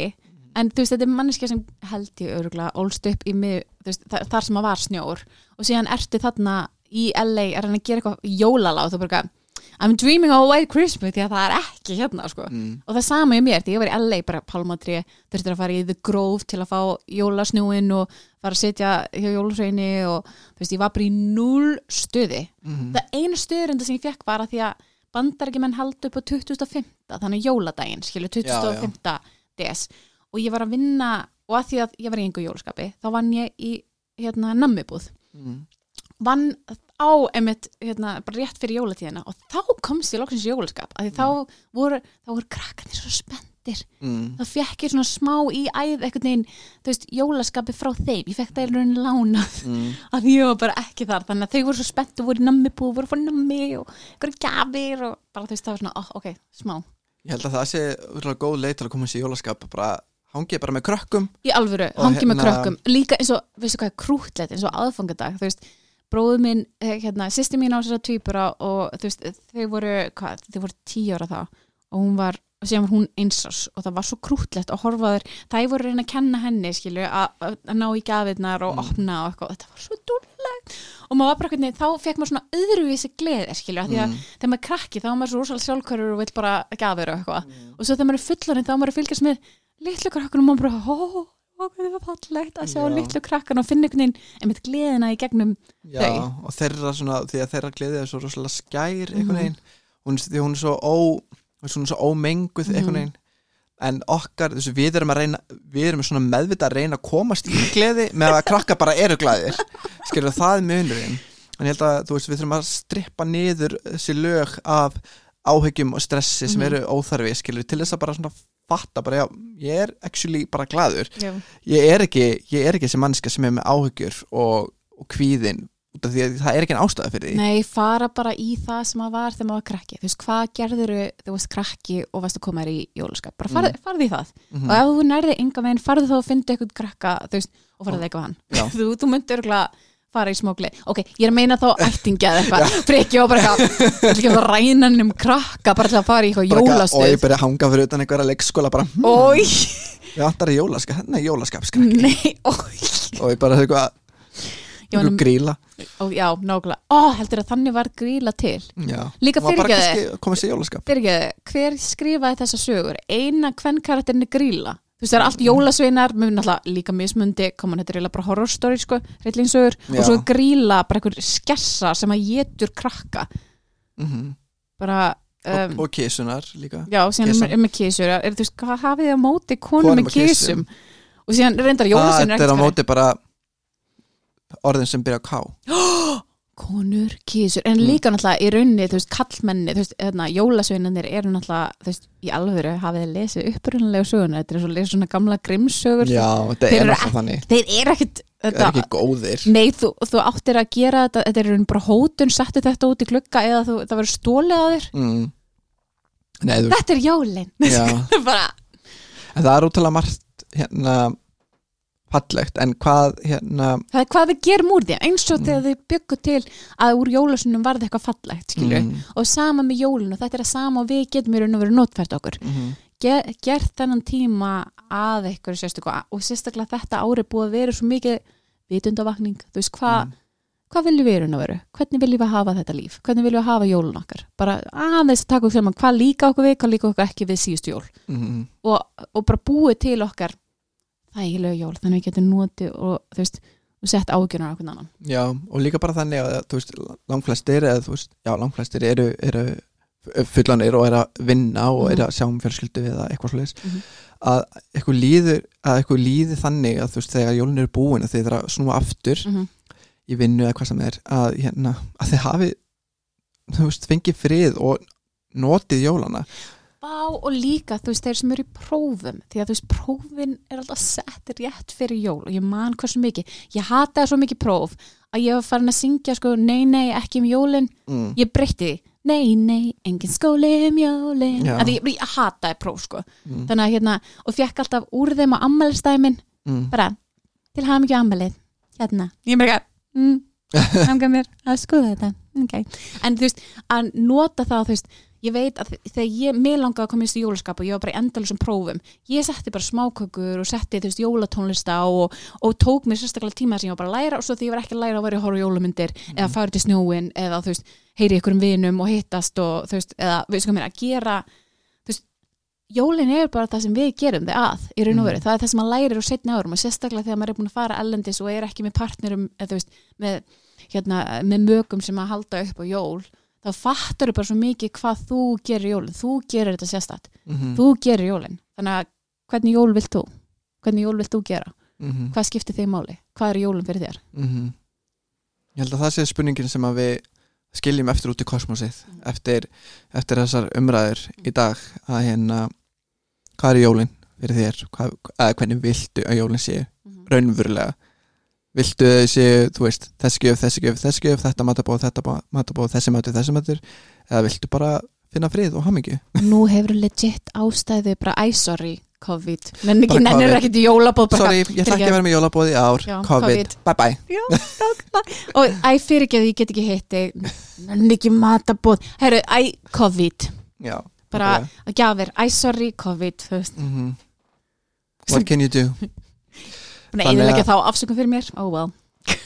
en veist, þetta er manneskja sem held ég öruglega ólst upp í mið, þar, þar sem að var snjór og síðan ertu þarna í LA er hann að gera eitthvað jólalá þú bara I'm dreaming of a white Christmas því að það er ekki hérna sko. Mm. og það sama í mér, því ég var í LA bara palmatri, þurftir að fara í The Grove til að fá jólasnúin og fara að setja hjá jólasveini og þú veist, ég var bara í null stuði Mhm. það einu stuðurinn sem ég fekk var að því að bandarækjumenn haldi upp á 2005 þannig jóladaginn, skilur 2005 DS og ég var að vinna og að því að ég var í engu jólaskapi þá vann ég í hérna nammibúð Mm. vann á einmitt hérna, bara rétt fyrir jólatíðina og þá komst ég loksins í jólaskap. Af því þá voru, þá voru krakkarnir svo spenntir. Mm. þá fekk ég svona smá í æð eitthvað neginn, þú veist, jólaskapi frá þeim. Ég fekk það í rauninni lánað. Mm. af því ég var bara ekki þar, þannig að þau voru svo spennt og voru í nammibúð, voru fá nammi og einhverju gjafir og bara þú veist, það var svona oh, ok, smá. Ég held að það sé úrlega góð leið til að koma sér í jólaskap bara hangið bara með krökkum. Í alvöru, Og hangi með hérna- krökkum. Líka eins og, veistu hvað er krútlegt eins og aðfangadag, þú veist bróðu minn, eh, hérna, sýsti mín á þessara tvíbura og þú veist, þau voru hvað, þau voru tíu ára þá og hún var, og síðan var hún einsás og það var svo krútlegt að horfa þér það voru að reyna að kenna henni, skilju að, að að ná í gafirnar og Mm. opna og eitthvað, þetta var svo dúllegt og maður var bara hvernig, þá fekk maður svona öðruvísi gleði, skilju, af því að Mm. þegar maður er krakki þá er maður svo rosalega sjálfkörur og vill bara gafir og eitthvað Mm. og svo þegar maður er fullaninn þá er maður að fylgjast með litlu krakkanum og maður bara, ó, ó, hvað það var fallegt að sjá Já. litlu krakkan og finna einhvern veginn einmitt gleðina í gegnum Já, Þau. og þeirra svona, því að þeirra gleðið er svo rosalega skær Mhm. einhvern veginn, hún, því hún er svo ó, svona svo ómenguð Mhm. einhvern veginn, en okkar þessu, við erum að reyna, við erum svona meðvita að reyna að komast í gleði með að krakka bara eru glæðir, skilur það er munurinn, en ég held að þú veist við þurfum að strippa niður þessi lög af áhyggjum og stressi sem Mhm. eru óþarfi, skilur, til þess að bara svona fatta bara, já, ég er actually bara glæður Já, ég er ekki, ég er ekki sem mannska sem er með áhyggjur og, og kvíðin út af því að það er ekki en ástæða fyrir því. Nei, fara bara í það sem maður var þegar maður var krakki. Þú veist, hvað gerður þú varst krakki og varst að koma þér í jólaskap? Bara farð, Mm. farð í það. Mhm. og ef þú nærði enga veginn, farðu þá að finna eitthvað krakka þú veist, og farðu eitthvað hann. Þú, þú myndir örgulega fara í smá gleð ok, ég er að meina þá ættingja eða eitthvað. Freki og bara eitthvað ég ætla ekki að fara að ræna hann um krakka bara til að fara í eitthvað eitthvað- og jólastuð ég byrja að hanga fyrir utan einhverja leikskóla bara, hm, Ói, við vantar í jólaskap hérna er jólaskapskrakki nei, og ég bara eitthvað, eitthvað gríla Ó, já, nákvæmlega, ó, heldur að þannig var gríla til. Já. Líka jólaskap. Fyrirgeðu, hver skrifaði þessa sögur? Eina hvern karakterin er gríla Þú veist, það er allt jólasveinar, mér náttúrulega líka mismundi, koma þetta er eiginlega bara horror story sko, reillingsögur, Já. og svo gríla bara einhver skessa sem að getur krakka. Mm bara, og, um, og kísunar líka. Já, síðan Kisa. er, með kísur er, þú veist, hvað hafið þið á móti konum með og kísum. og síðan reyndar jólasveinar þetta er á móti bara orðin sem byrja á ká konur, kísur, en Mm. líka náttúrulega í raunni, þú veist, kallmenni, þú veist, hérna, jólasveinanir eru náttúrulega, þú veist, í alvöru hafið þið lesið upprunalegu söguna, þetta er svo lesið svona gamla grimsögur, Já, þetta Þeir er eru náttúrulega þannig þeir eru ekkit Það er þetta, ekki góðir nei, þú, þú áttir að gera þetta, þetta er raun bara hótun, settu þetta út í glugga eða þú, það verður stólið á þér mm. Nei, þú þetta er jólin Já. bara, En það er útrúlega margt hérna fallegt, en hvað hérna það er hvað við gerum úr því eins og Mm. þegar þið byggu til að úr jólasunum varði eitthvað fallegt, skilju mm, og sama með jólinu, þetta er að sama og við getum í raun og verið notfært okkur. Mm, Ger, gert þennan tíma að eitthvað sérstöku og sérstaklega þetta ári búið að vera svo mikið vitundavakning, þú veist hvað mm, hvað viljum við raun og veru, hvernig viljum við hafa þetta líf? Hvernig viljum við hafa jólun okkar? Bara aðeins að taka okkur saman, hvað líka okkur við hvað líka okkur ekki við síðustu jól. Mm, og, og bara búið til okkar þægilegu jól, þannig við getum notið og veist, og sett ágjörnar á okkur annan Já, og líka bara þannig að veist, langflestir eða veist, já, langflestir eru, eru fullanir og eru að vinna og eru að sjá um fjölskyldu eða eitthvað svoleiðis Mhm. að eitthvað líður að eitthvað líði þannig að þú veist, þegar jólun eru búin að þið er að snúa aftur mm -hmm. í vinnu eða hvað sem er að, hérna, að þið hafi þú veist, fengið frið og notið jólana Vá og líka þú veist þeir sem eru í prófum því að þú veist prófin er alltaf sett rétt fyrir jól og ég man hversu mikið. Ég hataði svo mikið próf að ég var farin að syngja sko nei nei ekki um jólin. Mm. ég breytti því. Nei nei engin skóli um jólin. Að ég, ég hataði próf sko. Mm. þannig að hérna og fekk alltaf úr þeim á ammælistæmin Mm. bara til hafa mikið ammælið hérna. Ég hanga mér. Að skoða þetta. Okay. en þú veist að nota það þú veist ég veit að þegar ég, mér langaði að koma í jólaskap og ég var bara í endalusum prófum ég setti bara smákökur og setti þú veist jólatónlista og, og tók mér sérstaklega tíma sem ég var bara að læra og svo því ég var ekki að læra að vera að horfa á jólamyndir eða fara til snjóin eða þú veist heyri ykkur um vinum og hittast og þú veist eða við sko mér að gera þú veist jólin er bara það sem við gerum þið að í raun og veru, það er það sem maður lærir á setni árum og sérstaklega þegar maður er búin að fara ellendis og er ekki með partnerum eða veist með, hérna, með mögum sem að halda upp á jól þá fattar þú bara svo mikið hvað þú gerir jólin, þú gerir þetta sérstætt Mm. þú gerir jólin, þannig að hvernig jól vilt þú, hvernig jól vilt þú gera? Mm. hvað skiptir þig máli, hvað er jólin fyrir þér? Mm Ég held að það sé spurningin sem að við skiljum eftir út í kosmosið eftir, eftir þessar umræður í dag að hérna hvað er jólin fyrir þér? Hvað, hvernig viltu að jólin sé raunverulega viltu þau séu, þú veist, þessi gjöf, þessi gjöf, þessi gjöf þetta matabóð, þetta matabóð, þessi matur, þessi matur eða viltu bara finna frið og hamingju? Nú hefur legit ástæðu bara æsori COVID. Nenni ekki, nennir ekkert í jólabóð sorry, ég ætla ekki að vera með jólabóð í ár. Já, COVID, COVID. bye bye Já, og æ, fyrir ekki að ég get ekki hitt þig. Nenni ekki matabóð Herru, æ, COVID. Já, Bara að gjafir, æ, sorry, COVID Þú veist, Mhm. what can you do búin að eðilegja þá afsökum fyrir mér. Oh well.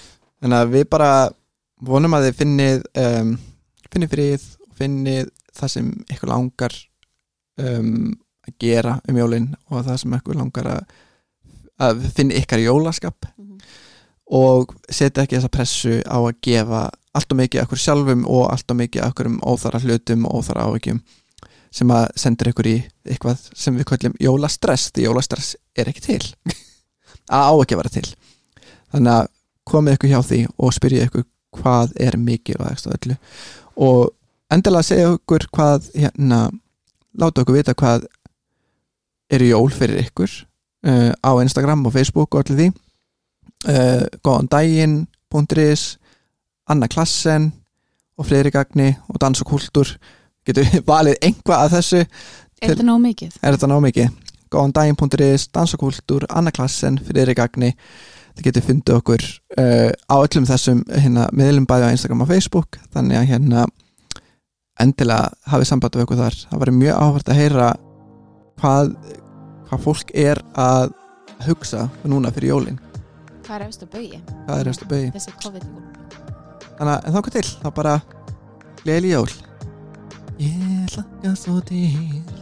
Þannig að við bara vonum að þið finnið um, finnið frið og finnið það sem ykkur langar um, að gera um jólin og það sem ykkur langar að, að finna ykkar jólaskap. Mhm. og setja ekki þessa pressu á að gefa allt og mikið okkur sjálfum og allt og mikið okkur um óþara hlutum og óþara áhyggjum sem að sendur ykkur í eitthvað sem við kallum jólastress því jólastress er ekki til að á ekki að vera til. Þannig að komið ykkur hjá því og spyrja ykkur hvað er mikilvægast á öllu. Og endilega segja ykkur hvað hérna, láta okkur vita hvað eru jól fyrir ykkur uh, á Instagram og Facebook og allir því. Uh, góðan daginn.is Anna Klassen og Freyri Gagni og Dans og Kultúr. Getur við valið einhvað af þessu? Er þetta nóg mikið? er þetta ná mikið góðan daginn.is, Dans og Kultúr Anna Klassen, Freyri Gagni þið getur fundið okkur uh, á öllum þessum hérna, miðlum bæði á Instagram og Facebook. Þannig að hérna endilega hafið samband við okkur þar. Það var mjög áhvert að heyra hvað, hvað fólk er að hugsa núna fyrir jólin. Hvað er eftir bauði? hvað er eftir bauði Þessi COVID-jól þannig að en þá hvað til, þá bara gleðileg jól. Ég hlakka svo til